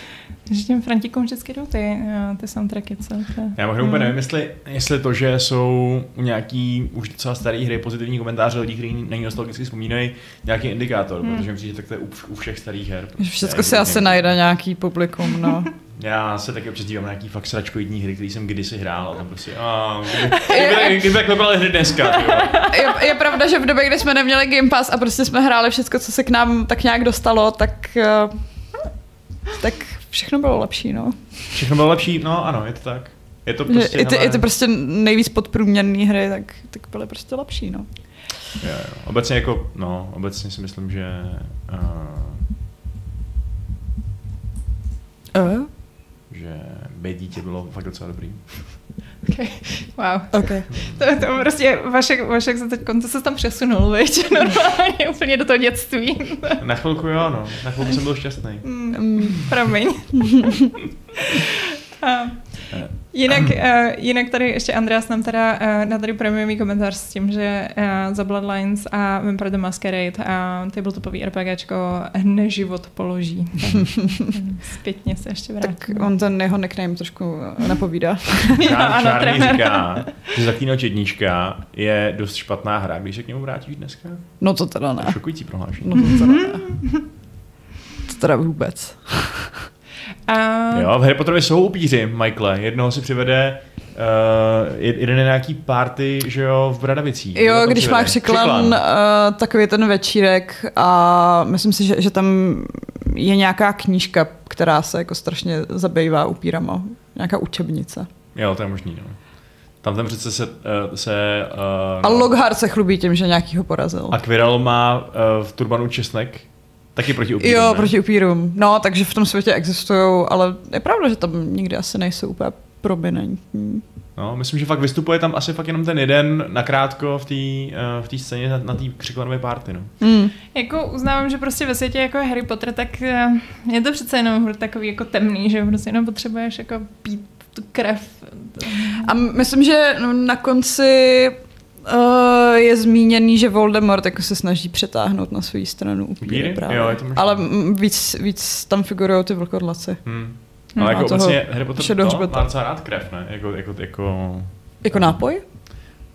Že těm Frantíkům vždycky jdou ty, eh, ty soundtracky. Co? To... Já možná úplně nevím, jestli, jestli to, že jsou u nějaký už docela staré hry positivní komentáře lidí, kteří na ní nostalgicky vzpomínají, nějaký indikátor, hmm. protože myslím, že tak to je u, u všech starých her. Prostě. Všechno se asi najde nějaký publikum, no. Já se taky občas dívám na nějaký fakt sračkoidní hry, které jsem kdysi hrál a tam prostě, a, kdyby, kdyby, kdyby byly hry dneska. je, je, pravda, že v době, kdy jsme neměli Game Pass a prostě jsme hráli všechno, co se k nám tak nějak dostalo, tak, eh, tak všechno bylo lepší, no. Všechno bylo lepší, no ano, je to tak. Je to prostě, je, to, je to prostě nejvíc podprůměrný hry, tak, tak byly prostě lepší, no. Jo, jo. Obecně jako, no, obecně si myslím, že uh, uh? že být dítě bylo fakt docela dobrý. Okay. Wow. Okay. To, to prostě, Vašek, Vašek se teď konce se tam přesunul, viď? Normálně úplně do toho dětství. Na chvilku jo, no. Na chvilku jsem byl šťastný. Mm, promiň. A, Jinak, uh, jinak tady ještě Andreas nám teda uh, na tady premiový komentář s tím, že uh, za Bloodlines a Vampire the Masquerade a tabletopový RPGčko neživot položí. Zpětně se ještě vrátím. Tak on ten jeho nickname trošku napovídá. jo, ano, Čárný říká, že Zaklínač jednička je dost špatná hra, když se k němu vrátíš dneska. No to teda ne. Šokující prohlášení. No to teda ne. To teda vůbec. A, Jo, v Harry Potterovi jsou upíři, Michaele. Jednoho si přivede Uh, jeden je nějaký party, že jo, v Bradavicích. Jo, když přivede? má křiklan, uh, takový ten večírek a myslím si, že, že tam je nějaká knížka, která se jako strašně zabývá upírama. Nějaká učebnice. Jo, to je možný, no. Tam ten přece se... Uh, se uh, A Lockhart se chlubí tím, že nějakýho porazil. a Quirrell má uh, v turbanu česnek taky proti upírům, Jo, ne? proti upírům. No, takže v tom světě existují, ale je pravda, že tam nikdy asi nejsou úplně prominentní. No, myslím, že fakt vystupuje tam asi fakt jenom ten jeden nakrátko v té uh, v té scéně na, na té křiklanové party, no. Mm. Jako uznávám, že prostě ve světě jako je Harry Potter, tak eh, je to přece jenom takový jako temný, že prostě jenom potřebuješ jako pít tu krev. A myslím, že na konci uh, je zmíněný, že Voldemort jako se snaží přetáhnout na svou stranu upíry právě. Jo, je to. Ale víc, víc tam figurují ty vlkodlaci. Hmm. Hmm, Ale jako obecně Harry Potter to má docela rád krev, ne? Jako, jako, jako, Jako nápoj?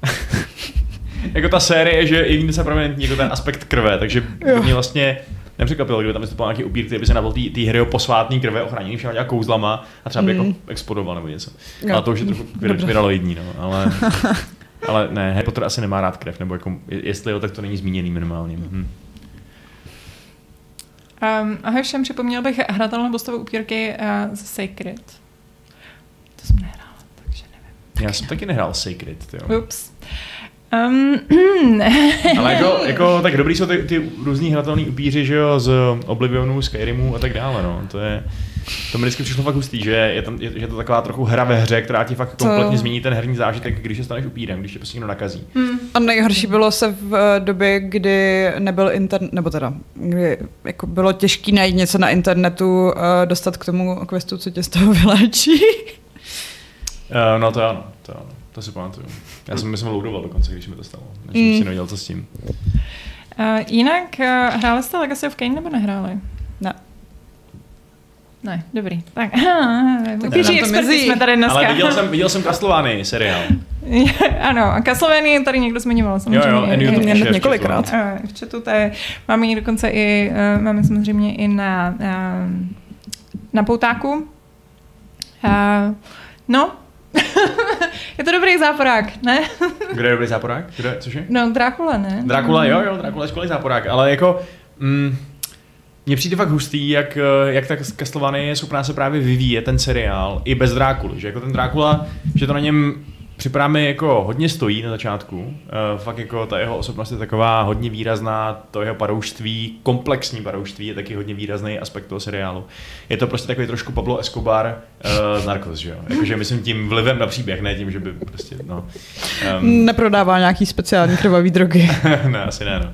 jako ta série, že je docela prominentní jako ten aspekt krve, takže Jo. mě vlastně nepřekvapilo, kdyby tam vystupoval nějaký upír, který by se nabil tý, tý Harryho posvátný krve ochráněný všema nějak kouzlama a třeba by Mm. jako explodoval nebo něco. Jo. Ale to už je trochu viraloidní, no, ale... Ale ne, Harry Potter asi nemá rád krev, nebo jako, jestli jo, tak to není zmíněný minimálně. Hm. Um, ahoj všem, připomněl bych hratelnou postavu upírky uh, z Sacred. To jsem nehrála, takže nevím. Já jsem taky nehrál Sacred, jo. Ups. Um, Ale jako, jako, tak dobrý jsou ty, ty různý hratelný upíři, že jo, z Oblivionu, Skyrimu a tak dále, no. To je, to mi vždycky přišlo fakt hustý, že je, tam, je, že je to taková trochu hra ve hře, která ti fakt To- kompletně změní ten herní zážitek, když se staneš upírem, když tě prostě někdo nakazí. A nejhorší bylo se v eh, době, kdy nebyl internet, nebo teda, kdy jako bylo těžké najít něco na internetu, eh, dostat k tomu questu, co tě z toho vyléčí. Uh, no to ano, to ano, to si pamatuju. Já jsem myslím loadoval dokonce, když mi to stalo, než jsem Mm. si nevěděl, co s tím. uh, jinak, uh, hráli jste Legacy of Kain nebo nehráli? Ne. Ne, dobrý. Tak, nám upíří to experti mizí. jsme tady dneska. Ale viděl jsem, viděl jsem Castlevanii seriál. ano, a Castlevania tady někdo zmiňoval samozřejmě. Jo, jo, I- Ně- píše v několikrát. Eh, V chatu to je, máme ji dokonce i, eh, máme samozřejmě i na, eh, na poutáku. Eh, No, je to dobrý záporák, ne? Kdo je dobrý záporák? Kdo je, cože? No, Drákula, ne? Drakula, jo, jo, Drakula je skvělý záporák, ale jako... Mm, mně přijde fakt hustý, jak, eh, jak ta Castlevania je schopná se právě vyvíjet ten seriál i bez Drákuly, že jako ten Drákula, že to na něm připadá mi jako hodně stojí na začátku, uh, fakt jako ta jeho osobnost je taková hodně výrazná, to jeho parouštví, komplexní parouštví je taky hodně výrazný aspekt toho seriálu. Je to prostě takový trošku Pablo Escobar uh, z Narcos, že jo, jakože myslím tím vlivem na příběh, ne tím, že by prostě, no. Um, Neprodává nějaký speciální krvavý drogy. ne, asi ne, no.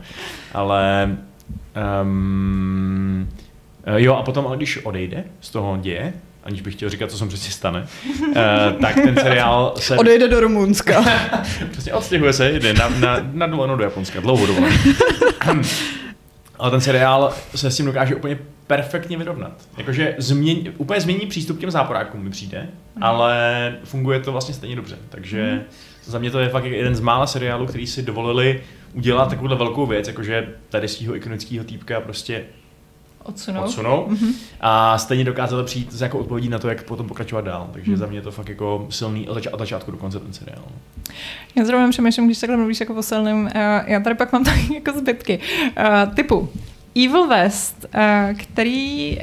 Ale um, jo, a potom, ale když odejde z toho děje, aniž bych chtěl říkat, co se přesně stane, uh, tak ten seriál se... Odejde do Rumunska. Přesně odstěhuje se, jde na, na, na dovolenou do Japonska, dlouho dovolenou. Ale ten seriál se s tím dokáže úplně perfektně vyrovnat. Jakože změň, úplně změní přístup k těm záporákům mi přijde, ale funguje to vlastně stejně dobře. Takže za mě to je fakt jeden z mála seriálů, který si dovolili udělat takovouhle velkou věc, jakože tady svého ikonického týpka prostě Odsunou. odsunou a stejně dokázali přijít s jako odpovědí na to, jak potom pokračovat dál. Takže za mě je to fakt jako silný od od začátku do konce ten seriál. Já zrovna přemýšlím, když takhle mluvíš jako o silným, uh, já tady pak mám taky jako zbytky. Uh, typu Evil West, uh, který,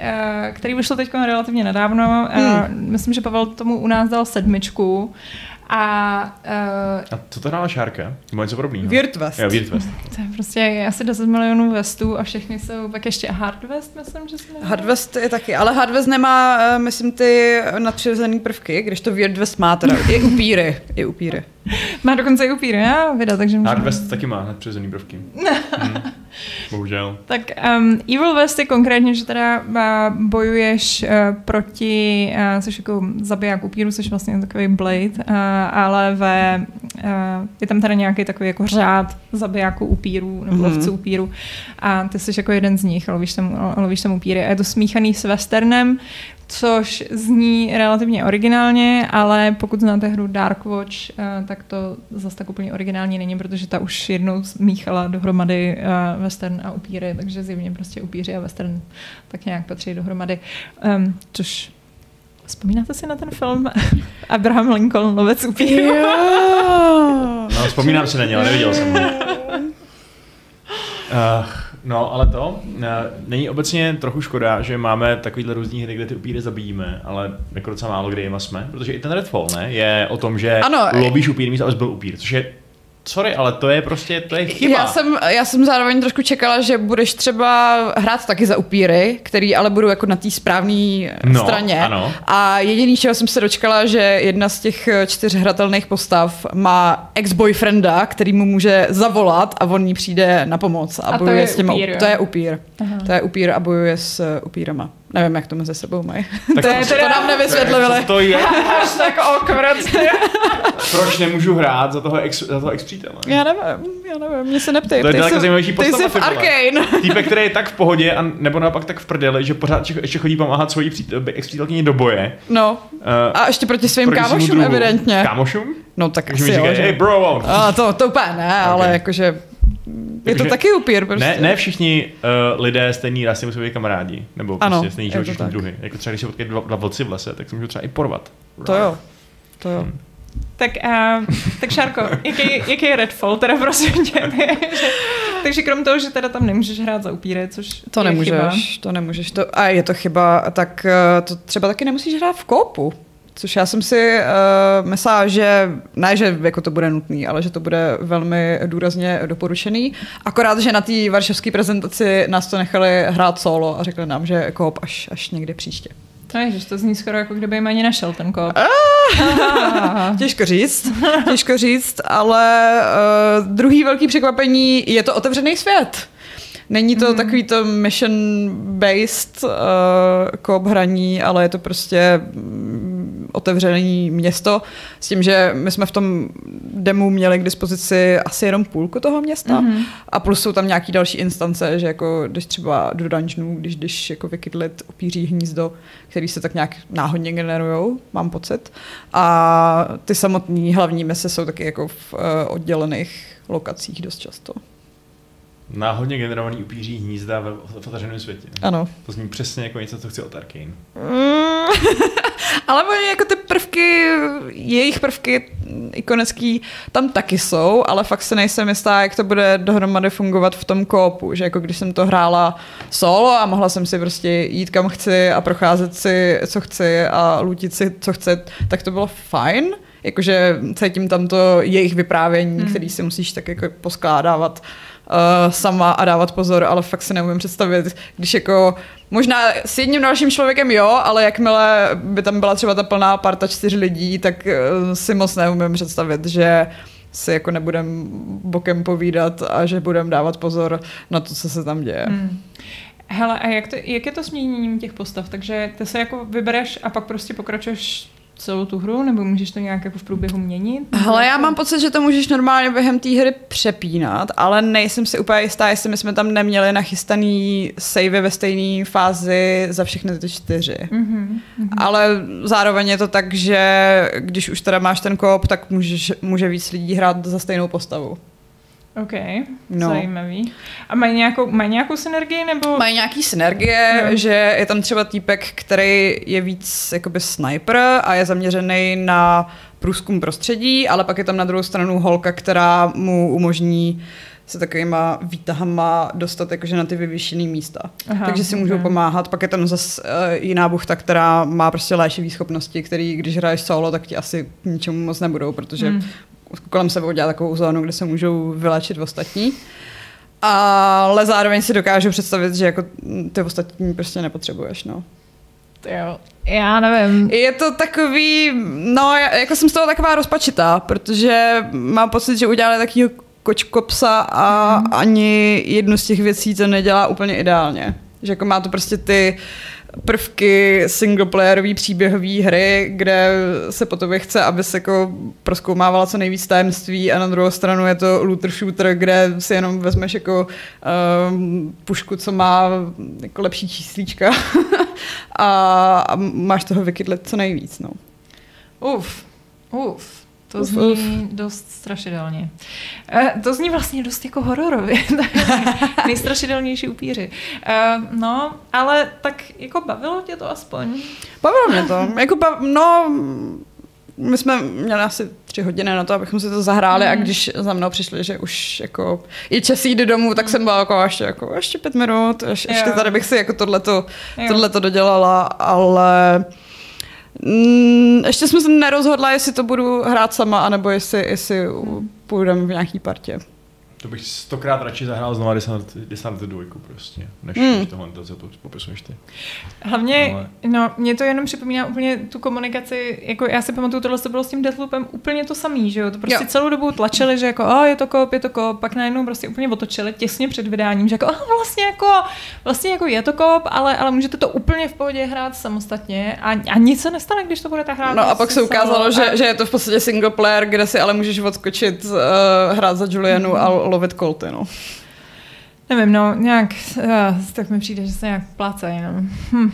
který vyšel teď relativně nedávno. Hmm. Myslím, že Pavel tomu u nás dal sedmičku. A uh, A co to hrála Šárka? Nebo něco podobného? Wirtwest. Jo, Weird West. to je prostě asi 10 milionů vestů a všechny jsou pak ještě Hard West, myslím, že se jmenuje. Hardwest je taky, ale Hardwest nemá, eh, myslím, ty nadpřirozené prvky, když to Weirdwest má teda. I upíry. I upíry. Má dokonce i upíry, já vydat, takže můžeme... Hard West taky má nadpřirozený prvky. Hmm. Bohužel. Tak um, Evil West je konkrétně, že teda uh, bojuješ uh, proti, uh, jsi jako zabiják upíru, jsi vlastně takový blade, uh, ale ve, uh, je tam teda nějaký takový jako řád zabijáků upírů, nebo Mhm. lovců upíru a ty jsi jako jeden z nich, lovíš tam, lovíš tam upíry a je to smíchaný s westernem, což zní relativně originálně, ale pokud znáte hru Dark Watch, eh, tak to zase tak úplně originální není, protože ta už jednou smíchala dohromady eh, western a upíry, takže zjevně prostě upíři a western tak nějak patří dohromady. Um, což Vzpomínáte si na ten film Abraham Lincoln, lovec upírů? No, vzpomínám si na ně, ale neviděl jsem ho. Uh, no, ale to, uh, není obecně trochu škoda, že máme takovýhle různý hry, kde ty upíry zabijíme, ale jako docela málo kdy jima jsme, protože i ten Redfall, ne, je o tom, že Ano. lovíš upíry místo, abys byl upír, což je, sorry, ale to je prostě, to je chyba. Já jsem, já jsem zároveň trošku čekala, že budeš třeba hrát taky za upíry, který ale budou jako na té správné No, straně. ano. A jediný, čeho jsem se dočkala, že jedna z těch eh, čtyř hratelných postav má ex-boyfrienda, který mu může zavolat a on jí přijde na pomoc. A, A to bojuje je s těma, upír? To je upír. Aha. To je upír a bojuje s eh, upírama. Nevím, jak to mezi sebou mají. Tak to, je, to nám nevysvětlili. To je? Až tak awkward. Proč nemůžu hrát za toho ex, za toho ex přítele? Já nevím, já nevím, mě se neptej. To je Ty daleko zajímavější Ty postava, jsi v ty. Arkane. Týpek, který je tak v pohodě, a, nebo naopak tak v prdeli, že pořád ještě chodí pomáhat svojí ex přítelkyni do boje. No, Uh, a ještě proti svým proti kámošům evidentně. Kámošům? No tak Takže mi asi jo, říkají, že... hey bro, A to, to úplně ne, ale Ok. jakože je to Takže- taky upír prostě. ne, ne všichni uh, lidé stejný rasy musí být kamarádi, nebo Ano, prostě stejný živočišní druhy. Jako třeba když se potkají dva, dva vlci v lese, tak se můžou třeba i porvat. To jo, to jo. Tak, uh, tak Šárko, jaký, jaký je Redfall, teda prosím tě. že, takže krom toho, že teda tam nemůžeš hrát za upíry, což To je nemůžeš, chyba. to nemůžeš. To, a je to chyba, tak eh, to třeba taky nemusíš hrát v kópu. Což já jsem si uh, myslela, že ne, že jako to bude nutný, ale že to bude velmi důrazně doporučený. Akorát, že na té varšavské prezentaci nás to nechali hrát solo a řekli nám, že kóp až, až někdy příště. No ježiš, to zní skoro jako kdyby jim ani našel ten kóp. Těžko říct, těžko říct, ale uh, druhý velký překvapení je to otevřený svět. Není to mm. takový to mission-based uh, koop hraní, ale je to prostě otevřený město s tím, že my jsme v tom demo měli k dispozici asi jenom půlku toho města mm-hmm. a plus jsou tam nějaký další instance, že jako když třeba do dungeonů, když když jako vykydlit opíří hnízdo, který se tak nějak náhodně generujou, mám pocit. A ty samotné hlavní mise jsou taky jako v uh, oddělených lokacích dost často. Náhodně generovaný upíří hnízda ve v otevřeném světě. Ano. To zní přesně jako něco, co chci od Arkane. Mm, ale oni jako ty prvky, jejich prvky ikonický tam taky jsou, ale fakt se nejsem jistá, jak to bude dohromady fungovat v tom kópu, že jako když jsem to hrála solo a mohla jsem si prostě jít kam chci a procházet si, co chci a lutit si, co chci, tak to bylo fajn. Jakože cítím tam to jejich vyprávění, hmm. který si musíš tak jako poskládávat uh, sama a dávat pozor, ale fakt si neumím představit, když jako možná s jedním dalším člověkem jo, ale jakmile by tam byla třeba ta plná parta čtyř lidí, tak uh, si moc neumím představit, že si jako nebudem bokem povídat a že budem dávat pozor na to, co se tam děje. Hmm. Hele, a jak, to, jak je to s měněním těch postav? Takže ty se jako vybereš a pak prostě pokračuješ celou tu hru, nebo můžeš to nějak jako v průběhu měnit? Hele, já jako- mám pocit, že to můžeš normálně během té hry přepínat, ale nejsem si úplně jistá, jestli my jsme tam neměli nachystaný savey ve stejné fázi za všechny ty čtyři. Mhm, mhm. Ale zároveň je to tak, že když už teda máš ten koop, tak můžeš, může víc lidí hrát za stejnou postavu. OK, No. zajímavý. A mají nějakou, mají nějakou synergii, nebo... Mají nějaký synergie, Jo. že je tam třeba týpek, který je víc jakoby sniper a je zaměřený na průzkum prostředí, ale pak je tam na druhou stranu holka, která mu umožní se takovýma výtahama dostat jakože na ty vyvěšený místa. Aha, Takže si můžou ok. pomáhat. Pak je tam zase uh, jiná buchta, která má prostě léčivý schopnosti, který když hraješ solo, tak ti asi k ničemu moc nebudou, protože Hmm. Kolem sebe udělat takovou zónu, kde se můžou vylečit ostatní. Ale zároveň si dokážu představit, že jako ty ostatní prostě nepotřebuješ, no. Jo, já nevím. Je to takový, no, jako jsem z toho taková rozpačitá, protože mám pocit, že udělali takový kočko psa a Mhm. ani jednu z těch věcí to nedělá úplně ideálně. Že jako má to prostě ty prvky singleplayerové příběhové hry, kde se po tobě chce, aby se jako proskoumávala co nejvíc tajemství a na druhou stranu je to looter shooter, kde si jenom vezmeš jako um, pušku, co má jako lepší číslíčka a, a máš toho vykydlet co nejvíc. No. Uf, uf. To Uf, zní uf. dost strašidelně. Eh, to zní vlastně dost jako hororově. Nejstrašidelnější upíři. Eh, no, ale tak jako bavilo tě to aspoň? Bavilo mě to. Jako bav, no, my jsme měli asi tři hodiny na to, abychom si to zahráli a Mhm. když za mnou přišli, že už jako je čas jít domů, tak jsem byla jako ještě, jako ještě pět minut, ještě, ještě tady bych si jako tohleto, tohleto dodělala, ale mm, ještě jsme se nerozhodla, jestli to budu hrát sama, anebo jestli, jestli půjdeme v nějaký partě. To bych stokrát radši zahrál znova Dishonored, Dishonored 2 prostě, než, Hmm. tohle, to, co popisuješ ty. Hlavně, Ale- no, mě to jenom připomíná úplně tu komunikaci, jako já si pamatuju, tohle to bylo s tím Deathloopem úplně to samý, že jo, to prostě Jo. celou dobu tlačili, že jako, a je to kop, je to kop, pak najednou prostě úplně otočili těsně před vydáním, že jako, a vlastně jako, vlastně jako je to kop, ale, ale můžete to úplně v pohodě hrát samostatně a, a nic se nestane, když to budete hrát. No a pak prostě se ukázalo, solo. že, A- že je to v podstatě single player, kde si ale můžeš odskočit, uh, hrát za Julianu a lovit kolty, no. Nevím, no, nějak, uh, tak mi přijde, že se nějak plácají, no. Hm.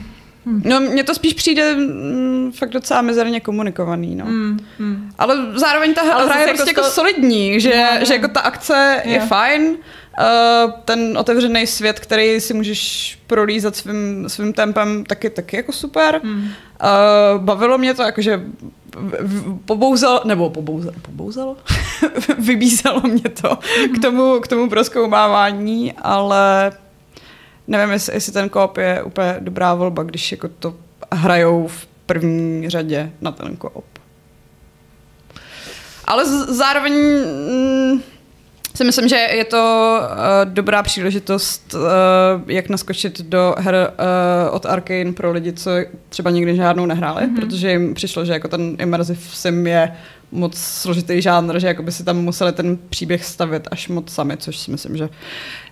No, mně to spíš přijde mm, fakt docela mizerně komunikovaný, no. Mm, mm. Ale zároveň ta Ale hra je jako prostě jako sto- solidní, že, No, no. že jako ta akce je Jo. fajn, uh, ten otevřený svět, který si můžeš prolízat svým, svým tempem, taky, taky jako super. Mm. Uh, bavilo mě to, jakože pobouzalo, nebo pobouzalo, pobouzalo? Vybízelo mě to k tomu, k tomu proskoumávání, ale nevím, jestli, jestli ten koop je úplně dobrá volba, když jako to hrajou v první řadě na ten koop. Ale z- zároveň mm, si myslím, že je to uh, dobrá příležitost, uh, jak naskočit do her uh, od Arkane pro lidi, co třeba nikdy žádnou nehráli, mm-hmm. protože jim přišlo, že jako ten immersive sim je moc složitý žánr, že jako by si tam museli ten příběh stavit až moc sami, což si myslím, že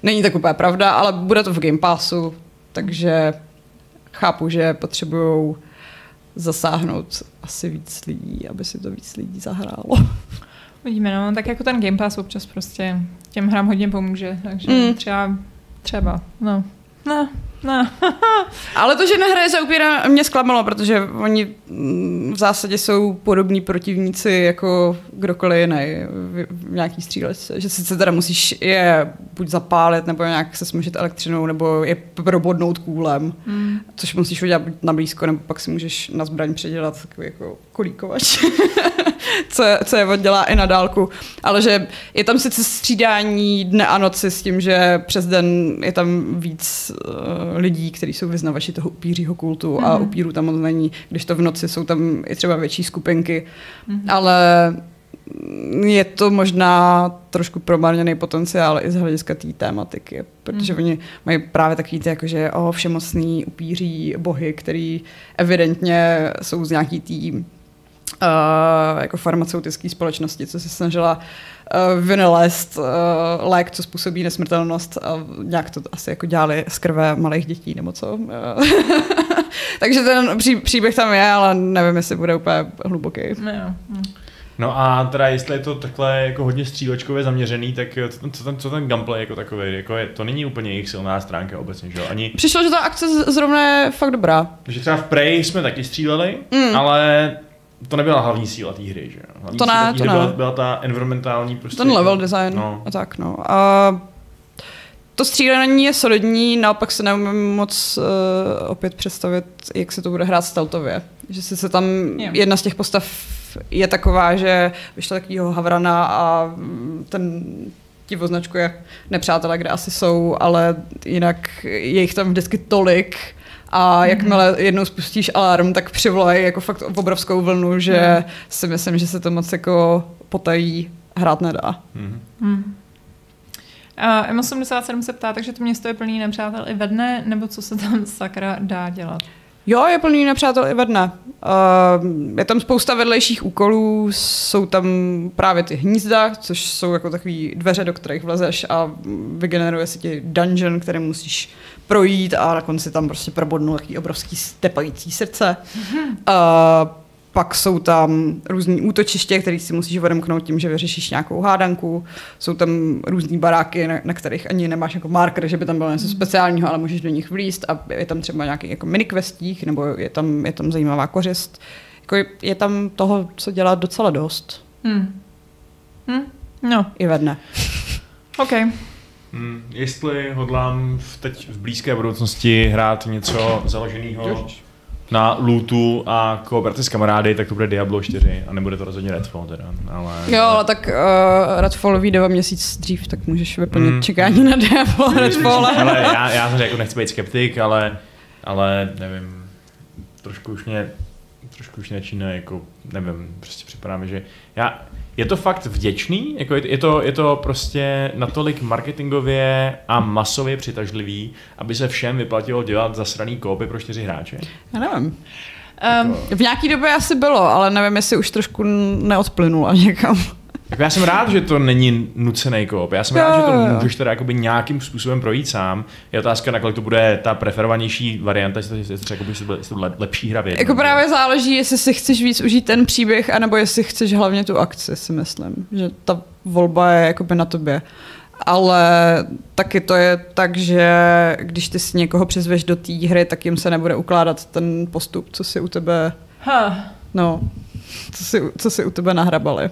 není tak úplně pravda, ale bude to v Game Passu, takže chápu, že potřebují zasáhnout asi víc lidí, aby si to víc lidí zahrálo. Vidíme, no, tak jako ten Game Pass občas prostě těm hrám hodně pomůže, takže mm. třeba, třeba, no, no, no. Ale to, že nehraje za upíra, mě zklamalo, protože oni mm, v zásadě jsou podobní protivníci jako kdokoliv jiný v, nějaký střílečce. Že sice teda musíš je buď zapálit, nebo nějak se smožit elektřinou, nebo je probodnout kůlem, Mm. což musíš udělat buď na blízko, nebo pak si můžeš na zbraň předělat takový jako kolíkovač. co, je, co je oddělá i na dálku. Ale že je tam sice střídání dne a noci s tím, že přes den je tam víc uh, lidí, kteří jsou vyznavači toho upířího kultu mm-hmm. a Mhm. upírů tam moc není, když to v noci jsou tam i třeba větší skupinky. Mhm. Ale je to možná trošku promarněný potenciál i z hlediska té tématiky, protože Mhm. oni mají právě takový ty jakože o, všemocný upíří bohy, který evidentně jsou z nějaký tý uh, jako farmaceutické společnosti, co se snažila uh, vynalézt uh, lék, co způsobí nesmrtelnost a nějak to asi jako dělali z krve malých dětí nebo co. Takže ten pří, příběh tam je, ale nevím, jestli bude úplně hluboký. No, jo. mm. No a teda jestli je to takhle jako hodně střílečkově zaměřený, tak co ten, co ten, co ten gameplay jako takový, jako je, to není úplně jejich silná stránka obecně, že jo? Ani, Přišlo, že ta akce zrovna je fakt dobrá. že třeba v Prey jsme taky stříleli, mm. ale to nebyla hlavní síla té hry, že jo? Hlavní To ne, síla to hry ne. Byla, byla ta environmentální prostě. Ten level design No. a tak, no. A to střílení je solidní, naopak se neumím moc uh, opět představit, jak se to bude hrát stealthově. Že sice tam Jo. jedna z těch postav je taková, že vyšla takovýho havrana a ten ti označkuje nepřátelé, kde asi jsou, ale jinak je jich tam vždycky tolik a jakmile jednou spustíš alarm, tak přivolají jako fakt obrovskou vlnu, že si myslím, že se to moc jako potají hrát nedá. Mhm. Hmm. Uh, M87 se ptá, takže to město je plný nepřátel i ve dne, nebo co se tam sakra dá dělat? Jo, je plný nepřátel i ve dne. Uh, je tam spousta vedlejších úkolů, jsou tam právě ty hnízda, což jsou jako takové dveře, do kterých vlezeš a vygeneruje se ti dungeon, který musíš projít a na konci tam prostě probodnou takový obrovský stepající srdce. Uh, pak jsou tam různý útočiště, které si musíš odemknout tím, že vyřešíš nějakou hádanku. Jsou tam různý baráky, na, na kterých ani nemáš jako marker, že by tam bylo něco speciálního, ale můžeš do nich vlíst a je tam třeba nějaký jako minikvestík, nebo je tam, je tam zajímavá kořist. Jako je, je tam toho, co dělat docela dost. Hmm. Hmm. No, I ve dne. OK. Hmm, jestli hodlám v teď v blízké budoucnosti hrát něco založeného na lootu a kooperaci s kamarády, tak to bude Diablo 4 a nebude to rozhodně Redfall teda, ale... Jo, ale tak uh, Redfall vyjde o měsíc dřív, tak můžeš vyplnit Hmm. čekání na Diablo Redfall. ale já, já jsem jako nechci být skeptik, ale, ale nevím, trošku už mě, trošku už mě začíná jako, nevím, prostě připadá mi, že já, je to fakt vděčný, jako je, je, to, je to prostě natolik marketingově a masově přitažlivý, aby se všem vyplatilo dělat zasraný kópy pro čtyři hráče. Já nevím. Um, V nějaký době asi bylo, ale nevím, jestli už trošku neodplynula někam. Jako já jsem rád, že to není nucený koop. Já jsem Jo, rád, že to můžeš teda jakoby nějakým způsobem projít sám. Je otázka, nakolik to bude ta preferovanější varianta, jestli to, jestli to, jakoby, jestli to, jestli to bude lepší hra v jednom. Jako právě záleží, jestli si chceš víc užít ten příběh, anebo jestli chceš hlavně tu akci, si myslím. Že ta volba je jakoby na tobě. Ale taky to je tak, že když ty si někoho přizveš do té hry, tak jim se nebude ukládat ten postup, co si u tebe, ha, no, co si, co si u tebe nahrabali.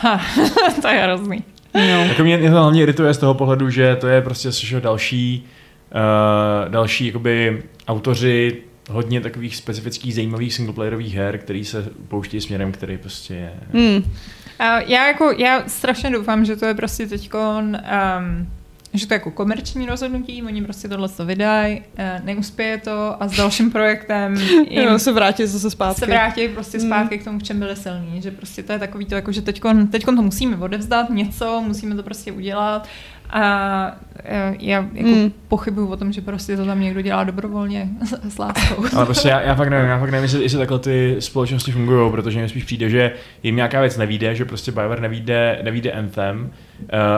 Ha, to je hrozný. No. Jako mě, mě to hlavně irituje z toho pohledu, že to je prostě že další, uh, další jakoby autoři hodně takových specifických zajímavých singleplayerových her, který se pouští směrem, který prostě je... Hmm. A já jako, já strašně doufám, že to je prostě teďkon, um, že to je jako komerční rozhodnutí, oni prostě tohle to vydají, uh, neuspěje to a s dalším projektem jim Jo, se vrátit zase zpátky. se vrátí prostě zpátky k tomu, v čem byli silní, že prostě to je takový to, jako, že teďkon, teďkon to musíme odevzdat něco, musíme to prostě udělat a eh, já jako Mm. pochybuju o tom, že prostě to tam někdo dělá dobrovolně s, s láskou. Ale prostě já, já fakt nevím, já fakt nevím, jestli, jestli takhle ty společnosti fungují, protože mi spíš přijde, že jim nějaká věc nevíde, že prostě BioWare nevíde, nevíde Anthem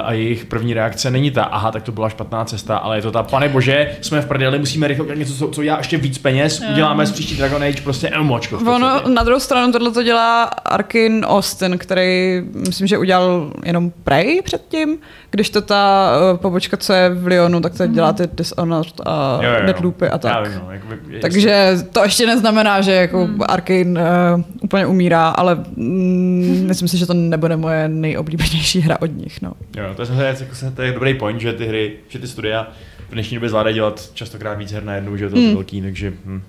a jejich první reakce není ta, aha, tak to byla špatná cesta, ale je to ta, pane bože, jsme v prdeli, musíme rychle udělat něco, co, co já ještě víc peněz, uděláme z příští Dragon Age prostě MMOčko. v Ono, na druhou stranu tohle to dělá Arkin Austin, který myslím, že udělal jenom Prey předtím, když to ta uh, pobočka, co je v Lyonu, tak to dělá ty Dishonored a Jo, jo, jo. Deadloopy a Já tak. vím, no, jakoby, je- Takže to ještě neznamená, že jako hmm. Arkane uh, úplně umírá, ale mm, myslím si, že to nebude moje nejoblíbenější hra od nich. No. Jo, to je, samozřejmě jako, se- to je dobrý point, že ty hry, že ty studia v dnešní době zvládají dělat častokrát víc her najednou, že je to Hmm. mm. velký, takže hm.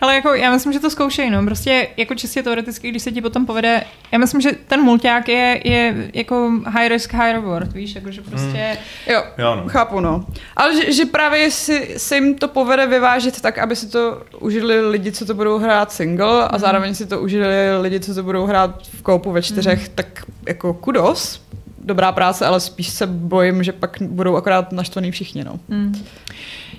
Ale jako, já myslím, že to zkoušej, no. Prostě jako čistě teoreticky, když se ti potom povede, já myslím, že ten mulťák je, je jako high risk, high reward, víš, jako, že prostě, Jo, jo no. chápu, no. Ale že, že právě si, se jim to povede vyvážit tak, aby si to užili lidi, co to budou hrát single a zároveň si to užili lidi, co to budou hrát v koupu ve čtyřech, tak jako kudos. Dobrá práce, ale spíš se bojím, že pak budou akorát naštvaný všichni, no. mm.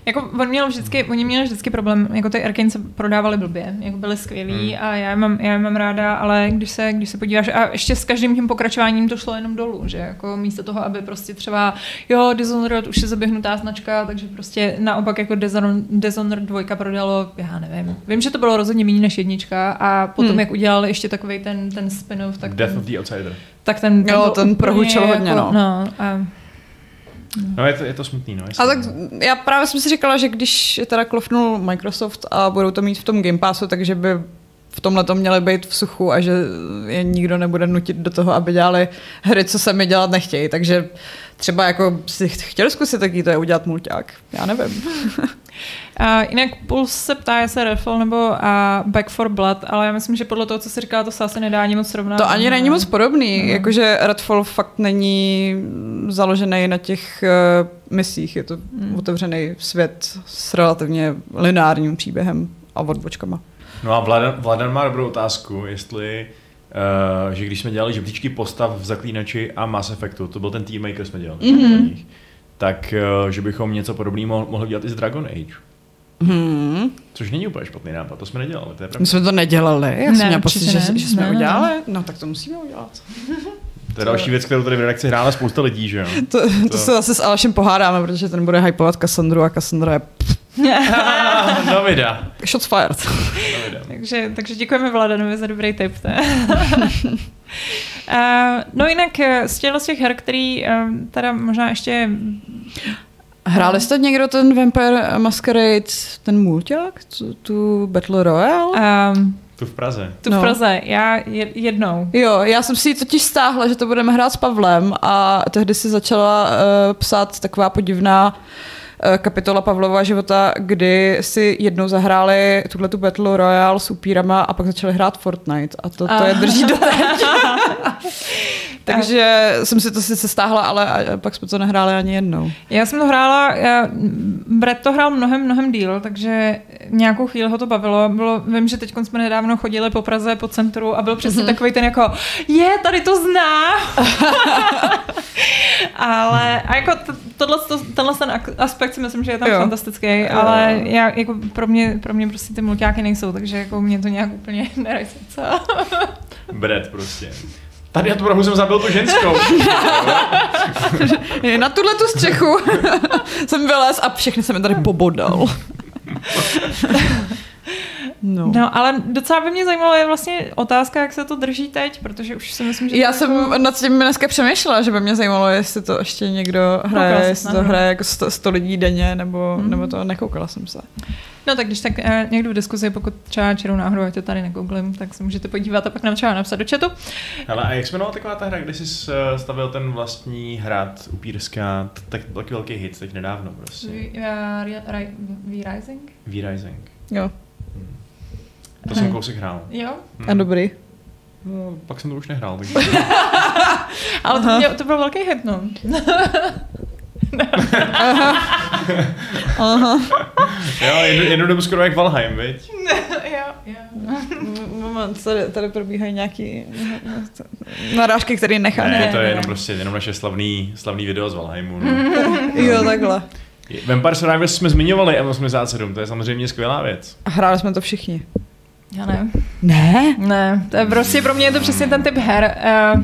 Jako on měl vždycky, oni měli vždycky problém, jako ty Arkane se prodávali blbě, jako byly skvělí Hmm. a já je, mám, já je mám ráda, ale když se, když se podíváš, a ještě s každým tím pokračováním to šlo jenom dolů, že jako místo toho, aby prostě třeba, jo, Dishonored už je zaběhnutá značka, takže prostě naopak jako Dishonored, Dishonored 2 prodalo, já nevím, vím, že to bylo rozhodně méně než jednička a potom, Hmm. jak udělali ještě takový ten, ten spin-off, tak Death ten, of the Outsider. Tak ten, Jo, byl ten prohučil hodně, jako, no. no a, No je to, je to smutný, no. A tak já právě jsem si říkala, že když teda klofnul Microsoft a budou to mít v tom Game Passu, takže by v tomhle to měly být v suchu a že je nikdo nebude nutit do toho, aby dělali hry, co se mi dělat nechtějí. Takže třeba jako si chtěl zkusit taky to je udělat mulťák. Já nevím. A jinak Puls se ptá, jestli Redfall nebo a Back for Blood, ale já myslím, že podle toho, co se říká, to se asi nedá ani moc srovnat. To ani není moc podobný, No. jakože Redfall fakt není založený na těch uh, misích, je to Hmm. otevřený svět s relativně lineárním příběhem a odbočkama. No a Vladan, Vladan má dobrou otázku, jestli Uh, že když jsme dělali žebříčky postav v Zaklínači a Mass Effectu, to byl ten Team Maker jsme dělali, Mhm. mm-hmm. Tak uh, že bychom něco podobného mo- mohli dělat i z Dragon Age. Hmm. Což není úplně špatný nápad, to jsme nedělali, to je My pravda. jsme to nedělali. Já jsem Ne, měla pocit, že, ne. že jsme Ne, ne, udělali. No tak to musíme udělat. To je další věc, kterou tady v redakci hrála spousta lidí, že jo? To, to, To- se zase s Alešem pohádáme, protože ten bude hypovat Cassandru a Cassandra je Davida. shots fired. Davida. takže, takže děkujeme Vladanovi za dobrý tip. Uh, no jinak eh, z těchto z těch her, který uh, teda možná ještě Hráli jste někdo ten Vampire Masquerade, ten mulťák, tu, tu Battle Royale? um, Tu v Praze. tu No. v Praze, já je- jednou. Jo, já jsem si ji totiž stáhla, že to budeme hrát s Pavlem a tehdy si začala uh, psát taková podivná uh, kapitola Pavlova života, kdy si jednou zahráli tuhle tu Battle Royale s upírama a pak začali hrát Fortnite a to, to je drží do teď. Takže jsem si to sice stáhla, ale pak jsme to nehráli ani jednou. Já jsem to hrála, já, Brett to hrál mnohem, mnohem díl, takže nějakou chvíli ho to bavilo. Bylo, vím, že teď jsme nedávno chodili po Praze, po centru a byl přesně mm-hmm. takový ten jako, je, tady to zná. ale a jako tohle, to, tenhle ten aspekt si myslím, že je tam Jo. jo. fantastický, ale já, jako pro mě, pro mě prostě ty mulťáky nejsou, takže jako mě to nějak úplně nerajse. Co? Brad prostě. Tady já tu rohu jsem zabil tu ženskou. Na tuhle tu střechu jsem vylez a všechny jsem mi tady pobodal. No. No, ale docela by mě zajímalo je vlastně otázka, jak se to drží teď, protože už si myslím, že Já to jsem jako... nad tím dneska přemýšlela, že by mě zajímalo, jestli to ještě někdo hraje, Koukala jestli to no. hraje jako 100, 100 lidí denně, nebo, Mhm. nebo to nekoukala jsem se. No tak když tak eh, někdo v diskuzi, pokud třeba čirou náhodou, ať to tady negooglím, tak se můžete podívat a pak nám třeba napsat do chatu. Hele, a jak se jmenovala taková ta hra, kde jsi eh, stavil ten vlastní hrad upírská, tak taky velký hit, teď nedávno prostě. V-Rising? V-Rising. Jo, To jsem kousek hrál. Jo, a dobrý. No, pak jsem to už nehrál, takže... ale to, mě, to byl velký hit, no. Aha. jo, jednu, jednu dobu skoro jak Valheim, viď? jo, jo. Moment, tady, tady probíhají nějaký narážky, které nechám. Ne, ne, to je ne. jenom prostě jenom naše slavný, slavný video z Valheimu. No. Jo, takhle. Vampire Survivors jsme zmiňovali M87, to je samozřejmě skvělá věc. A hráli jsme to všichni. Já ne. Ne? Ne, to je prostě pro mě je to přesně ten typ her. Uh,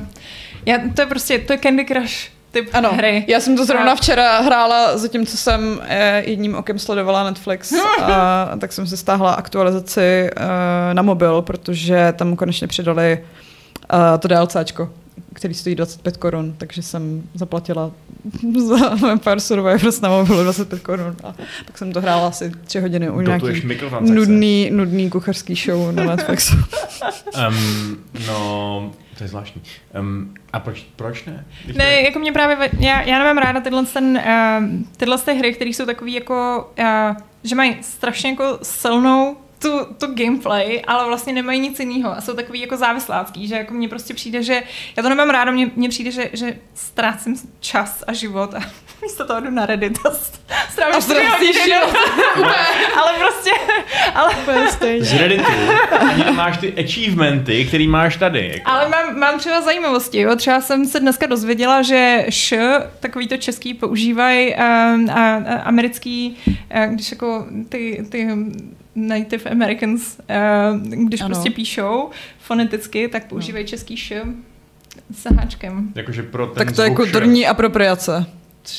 já, to je prostě, to je Candy Crush typ Ano, hry. já jsem to zrovna A- včera hrála, zatímco jsem eh, jedním okem sledovala Netflix, a, tak jsem si stáhla aktualizaci eh, na mobil, protože tam konečně přidali to DLCčko, který stojí 25 korun, takže jsem zaplatila za Vampire Survivors na mobilu 25 korun a tak jsem to hrála asi tři hodiny u Dotuješ nějaký nudný, nudný kuchařský show na Netflixu. Um, no, to je zvláštní. Um, a proč, proč ne? Když to Ne, je- jako mě právě, já, já nemám ráda tyhle, ten, uh, tyhle ty hry, které jsou takový jako, uh, že mají strašně jako silnou tu, tu gameplay, ale vlastně nemají nic jiného a jsou takový jako závislácký, že jako mně prostě přijde, že já to nemám ráda, mně, mně přijde, že, že ztrácím čas a život a místo toho jdu na Reddit a st- strávím A ztrácíš hodiny. ale prostě, ale. Z Redditu ani nemáš ty achievementy, který máš tady. Jako. Ale mám, mám třeba zajímavosti. Jo? Třeba jsem se dneska dozvěděla, že š, takový to český, používají um, a, a, americký, uh, když jako ty, ty Native Americans, uh, když Ano. prostě píšou foneticky, tak používají český š s háčkem. Jakože pro ten Tak to je že- kulturní apropriace.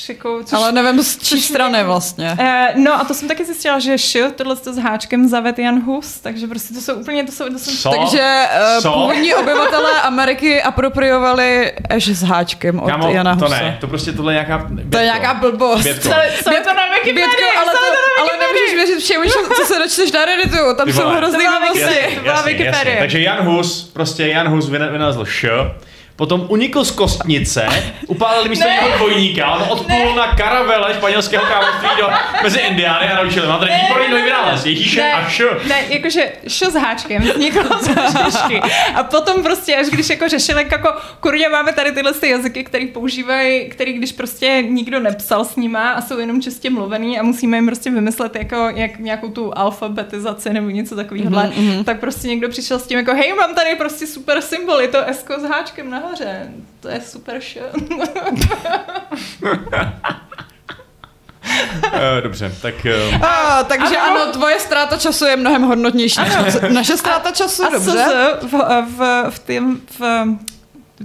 Jako, což, Ale nevím, z čí strany vlastně. Uh, no a to jsem taky zjistila, že š, tohle to s háčkem zaved Jan Hus, takže prostě to jsou úplně, to jsou, to jsou Co? Takže uh, Co? původní obyvatelé Ameriky apropriovali Eš s háčkem od Kámo, Jana to Husa. ne, to prostě tohle je nějaká... To je nějaká blbost. Bětko. Co, co je to na Wikipedii? Bětko, ale, to, na ale nemůžeš věřit všemu, co- se dočteš na Redditu. Tam Ty jsou hrozný To blbosti. To byla. Wikipedie. Takže Jan Hus, prostě Jan Hus vyna- vynalezl š, potom unikl z kostnice, upálili místo Ne. něho dvojníka, on odplul na karavele španělského království do, mezi Indiány a naučili. Máte Ne, výborný nový vynález, Ježíše ne, a š. Ne, jakože šo s háčkem vzniklo z řešky. A potom prostě, až když jako řešili, jako kurňa máme tady tyhle ty jazyky, který používají, který když prostě nikdo nepsal s nima a jsou jenom čistě mluvený a musíme jim prostě vymyslet jako jak nějakou tu alfabetizaci nebo něco takového, Mhm, mhm. tak prostě někdo přišel s tím jako hej, mám tady prostě super symbol, je to S s háčkem nahoře. To je super š. Eh, Dobře, tak eh, A, takže Ano. ano, tvoje ztráta času je mnohem hodnotnější než naše- ztráta času, A dobře? SS v, v, v, tým, v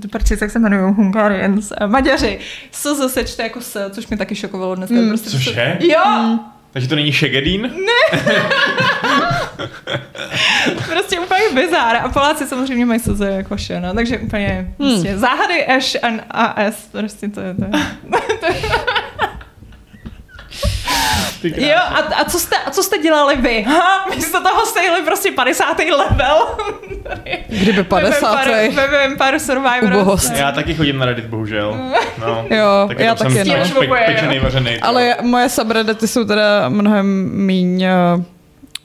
ty prčic, jak se jmenují, Hungarians, eh, Maďaři, SS se čte jako S, což mě taky šokovalo dneska. Mm. Prostě Cože? Jo, takže to není Šegedín? prostě úplně bizár. A Poláci samozřejmě mají SS jako Š, no, takže úplně prostě záhady Š a S, prostě to je to. Je. Jo, a, a, co jste, a co jste dělali vy? Ha? Místo toho jste jeli prostě 50. level. Kdyby 50. Ve Vampire- Ve Vampire Survivor. Ubohost. Já taky chodím na Reddit, bohužel. No. Jo, tak já tam taky, jsem no. pe- pe- pečený, vařený. Ale moje subreddity jsou teda mnohem míň, eh,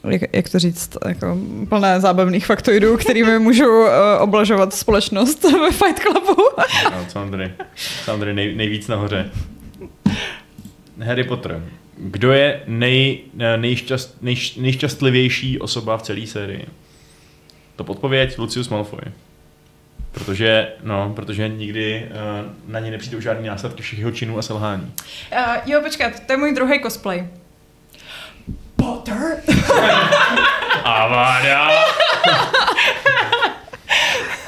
jak, jak to říct, jako plné zábavných faktoidů, kterými můžou uh, oblažovat společnost ve Fight Clubu. No, co mám tady? Co mám tady nej, nejvíc nahoře? Harry Potter. Kdo je nej, nejšťast, nejš, nejšťastlivější osoba v celé sérii? To odpověď Lucius Malfoy. Protože, no, protože nikdy uh, na ně nepřijdou žádný následky všech jeho činů a selhání. Uh, jo, počkat, to je můj druhý cosplay. Potter? Avada!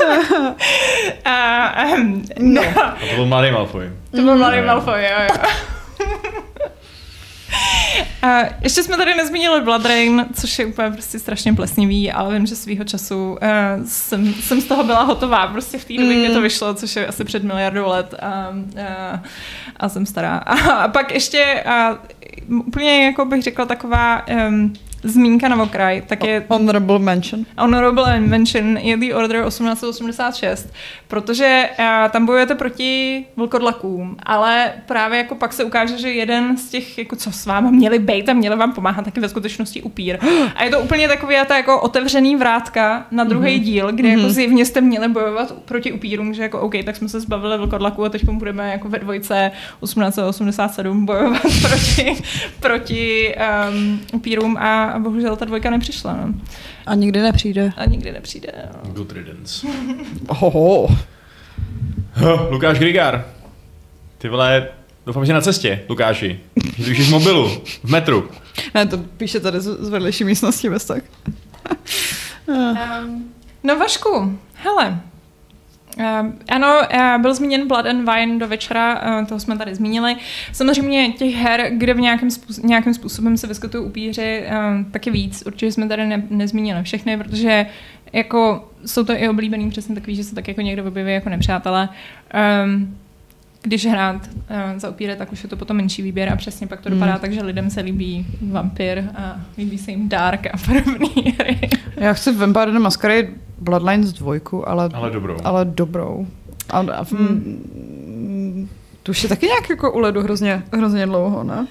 Uh, um, no. A to byl mladý Malfoy. To byl mladý jo. Malfoy, jo, jo. A ještě jsme tady nezmínili Blood Rain, což je úplně prostě strašně plesnivý, ale vím, že svýho času uh, jsem, jsem z toho byla hotová, prostě v té době, kdy to vyšlo, což je asi před miliardou let a, a, a jsem stará. A, pak ještě uh, úplně, jako bych řekla, taková um, zmínka na okraj, tak je Honorable mention. Honorable Mention je The Order 1886, protože uh, tam bojujete proti vlkodlakům, ale právě jako pak se ukáže, že jeden z těch, jako co s váma měli být a měli vám pomáhat, taky ve skutečnosti upír. A je to úplně takový ta jako otevřený vrátka na druhý mm-hmm. díl, kde jako zjevně jste měli bojovat proti upírům, že jako OK, tak jsme se zbavili vlkodlaků a teď budeme jako ve dvojce 1887 bojovat proti, proti um, upírům a bohužel ta dvojka nepřišla. No. A nikdy nepřijde. A nikdy nepřijde. No. Good riddance. Oho. Huh, Lukáš Grigar. Ty vole, doufám, že na cestě, Lukáši. Že jsi v mobilu, v metru. Ne, to píše tady z, z vedlejší místnosti bez tak. Um, no Vašku, hele, ano, uh, byl zmíněn Blood and Wine do večera, uh, toho jsme tady zmínili. Samozřejmě těch her, kde v nějakém, způsob, nějakým způsobem se vyskytují upíři, taky víc. Určitě jsme tady ne, nezmínili všechny, protože jako jsou to i oblíbený přesně takový, že se tak jako někdo objeví jako nepřátelé. Um, když hrát uh, za upíry, tak už je to potom menší výběr a přesně pak to Hmm. dopadá tak, že lidem se líbí vampir a líbí se jim Dark a podobné hry. Já chci Vampire the Masquerade Bloodlines dvojku, ale, Ale dobrou. ale dobrou. A, a v, hmm. To už je taky nějak jako u ledu hrozně, hrozně dlouho, ne?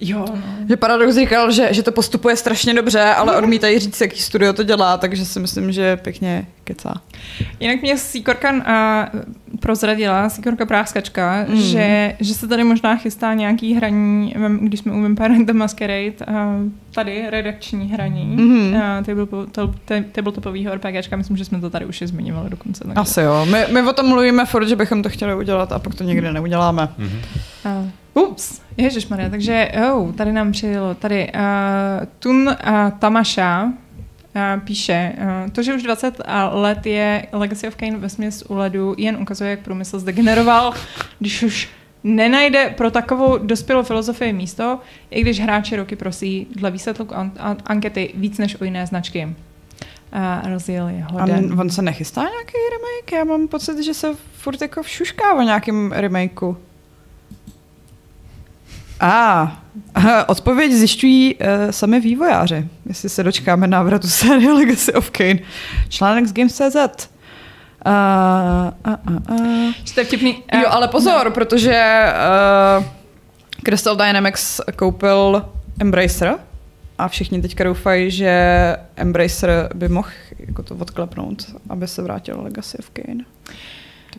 Jo, no. Že Paradox říkal, že, že to postupuje strašně dobře, ale odmítají říct, jaký studio to dělá, takže si myslím, že pěkně kecá. Jinak mě Sikorka uh, prozradila, Sikorka Práskačka, Mm. že, že se tady možná chystá nějaký hraní, když jsme u Vampire the Masquerade, uh, tady redakční hraní, mm. uh, tabletop, tab- tabletopovýho RPGčka, myslím, že jsme to tady už i zmiňovali dokonce. takže- Asi jo. My, my o tom mluvíme furt, že bychom to chtěli udělat a pak to nikdy neuděláme. Mhm. Uh, ups, ježišmarja, takže oh, tady nám přijelo, tady uh, Tun uh, Tamaša uh, píše, uh, to, že už 20 let je Legacy of Kain ve směs u ledu, jen ukazuje, jak průmysl zdegeneroval, když už nenajde pro takovou dospělou filozofii místo, i když hráči roky prosí dle výsledku an- an- ankety víc než u jiné značky. Uh, rozjel je A hoden. on se nechystá nějaký remake? Já mám pocit, že se furt jako všušká o nějakým remakeu. A ah, odpověď zjišťují uh, sami vývojáři, jestli se dočkáme návratu série Legacy of Kane. Článek z Games.cz. Uh, uh, uh, uh. To je vtipný. uh, Jo, ale pozor, protože uh, Crystal Dynamics koupil Embracer a všichni teďka doufají, že Embracer by mohl jako to odklepnout, aby se vrátil Legacy of Kane.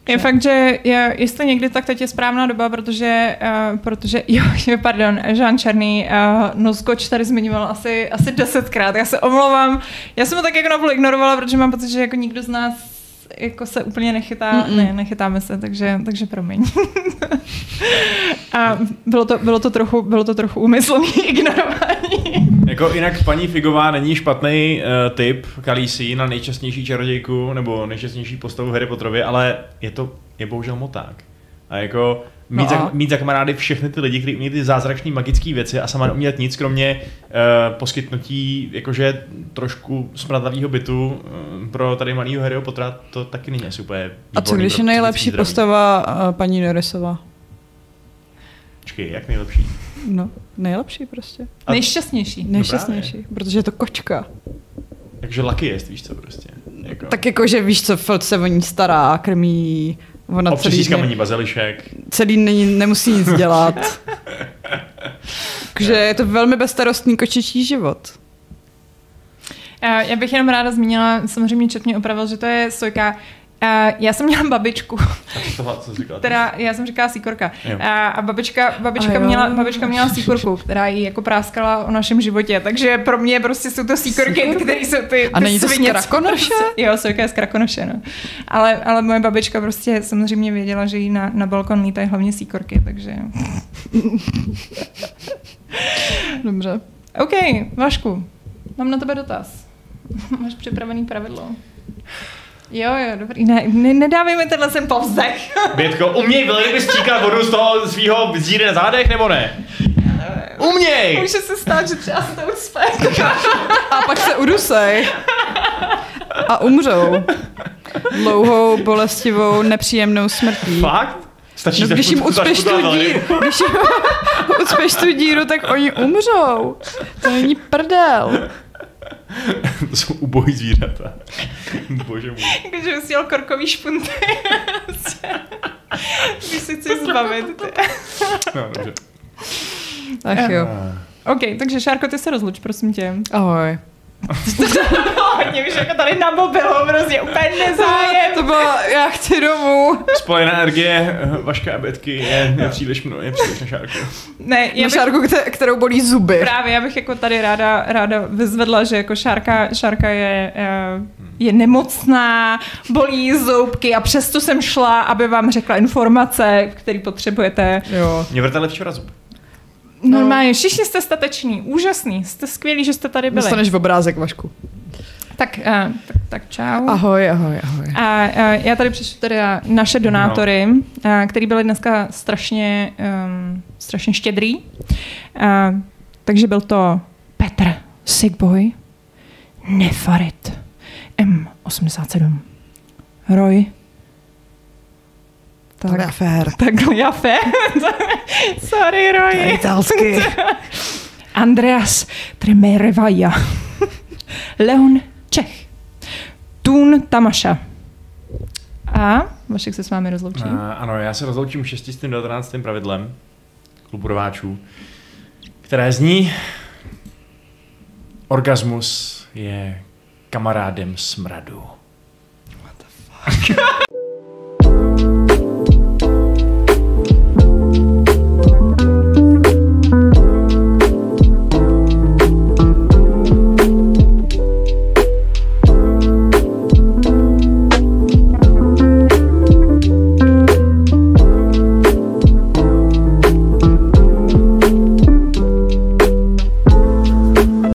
Je fakt, že je, jestli někdy, tak teď je správná doba, protože, uh, protože jo, pardon, Jean Černý uh, Nozkoč tady zmiňoval asi, asi desetkrát. Já se omlouvám. Já jsem ho tak jako napůl ignorovala, protože mám pocit, že jako nikdo z nás jako se úplně nechytá, Mm-mm. ne, nechytáme se, takže, takže promiň. A bylo to, bylo to trochu, bylo to trochu úmyslný ignorování. Jako jinak paní Figová není špatný uh, typ Kalísí na nejčastnější čarodějku nebo nejčastnější postavu Harry Potterově, ale je to je bohužel moták. A jako mít, No za, a? mít za kamarády všechny ty lidi, kteří umí ty zázračné magické věci a sama neumět nic, kromě uh, poskytnutí jakože trošku smradlavého bytu uh, pro tady malýho Harryho Pottera, to taky není asi úplně A co když je nejlepší zdraví. postava uh, paní Norrisová? Počkej, jak nejlepší? No, nejlepší prostě. A- Nejšťastnější. Nejšťastnější, protože je to kočka. Takže lucky jest, víš co prostě. Jako. Tak jako, že víš co, Feld se o ní stará, krmí, ona Občas celý, získá mení bazilišek. celý není, nemusí nic dělat. Takže je to velmi bezstarostný kočičí život. Já bych jenom ráda zmínila, samozřejmě Čet mě opravil, že to je sojka. A Já jsem měla babičku, co která, já jsem říkala síkorka. Jo. A, a babička, babička, A jo. měla, babička měla síkorku, která jí jako práskala o našem životě. Takže pro mě prostě jsou to síkorky, které jsou ty, A ty není to z svině, co Krakonoše? prostě- Jo, sojka je z Krakonoše, no. Ale, ale moje babička prostě samozřejmě věděla, že jí na, na balkon lítají hlavně síkorky, takže... Dobře. OK, Vašku, mám na tebe dotaz. Máš připravený pravidlo? Jo, jo, dobrý. Ne, ne, nedávej mi tenhle sem povzdech. Bětko, uměj velryby stříkat vodu z toho svého díry na zádech, nebo ne? Uměj! Může se stát, že třeba se to ucpe. A pak se udusej. A umřou. Dlouhou, bolestivou, nepříjemnou smrtí. Fakt? Stačí No, když jim ucpeš tu díru, když jim ucpeš tu díru, tak oni umřou. To není prdel. To jsou ubohý zvířata. Bože můj. Jakože bys měl korkový špunty. Když se chci zbavit. ty. No, dobře. Ach jo. OK, takže Šárko, ty se rozluč, prosím tě. Ahoj. Hodně už jako tady na mobilu, prostě úplně nezájem. To bylo, já chci domů. Spojená energie eh, Vaška a Betky je, je příliš mnoho, je příliš na šárku. Ne, já Na bych, šárku, kte- kterou bolí zuby. právě, já bych jako tady ráda, ráda vyzvedla, že jako Šárka, Šárka je, eh, je nemocná, bolí zoubky a přesto jsem šla, aby vám řekla informace, které potřebujete. Jo. Mě vrtali včera zub. Normálně, všichni jste stateční, úžasný, jste skvělí, že jste tady byli. Dostaneš v obrázek, Vašku. Tak, uh, tak, tak čau. Ahoj, ahoj, ahoj. A uh, já tady přišlu tedy naše donátory, no. uh, který byli dneska strašně, um, strašně štědrý. Uh, takže byl to Petr Sigboy, Nefarit, M87, Roy, tak, Tak fér. takhle Jafe, sorry Roy, Italsky. Andreas Tremerevaja, Leon Čech, Tun Tamaša. A Vašek se s vámi rozloučí. Uh, ano, já se rozloučím 619. pravidlem klubu rváčů, které zní Orgasmus je kamarádem smradu. What the fuck?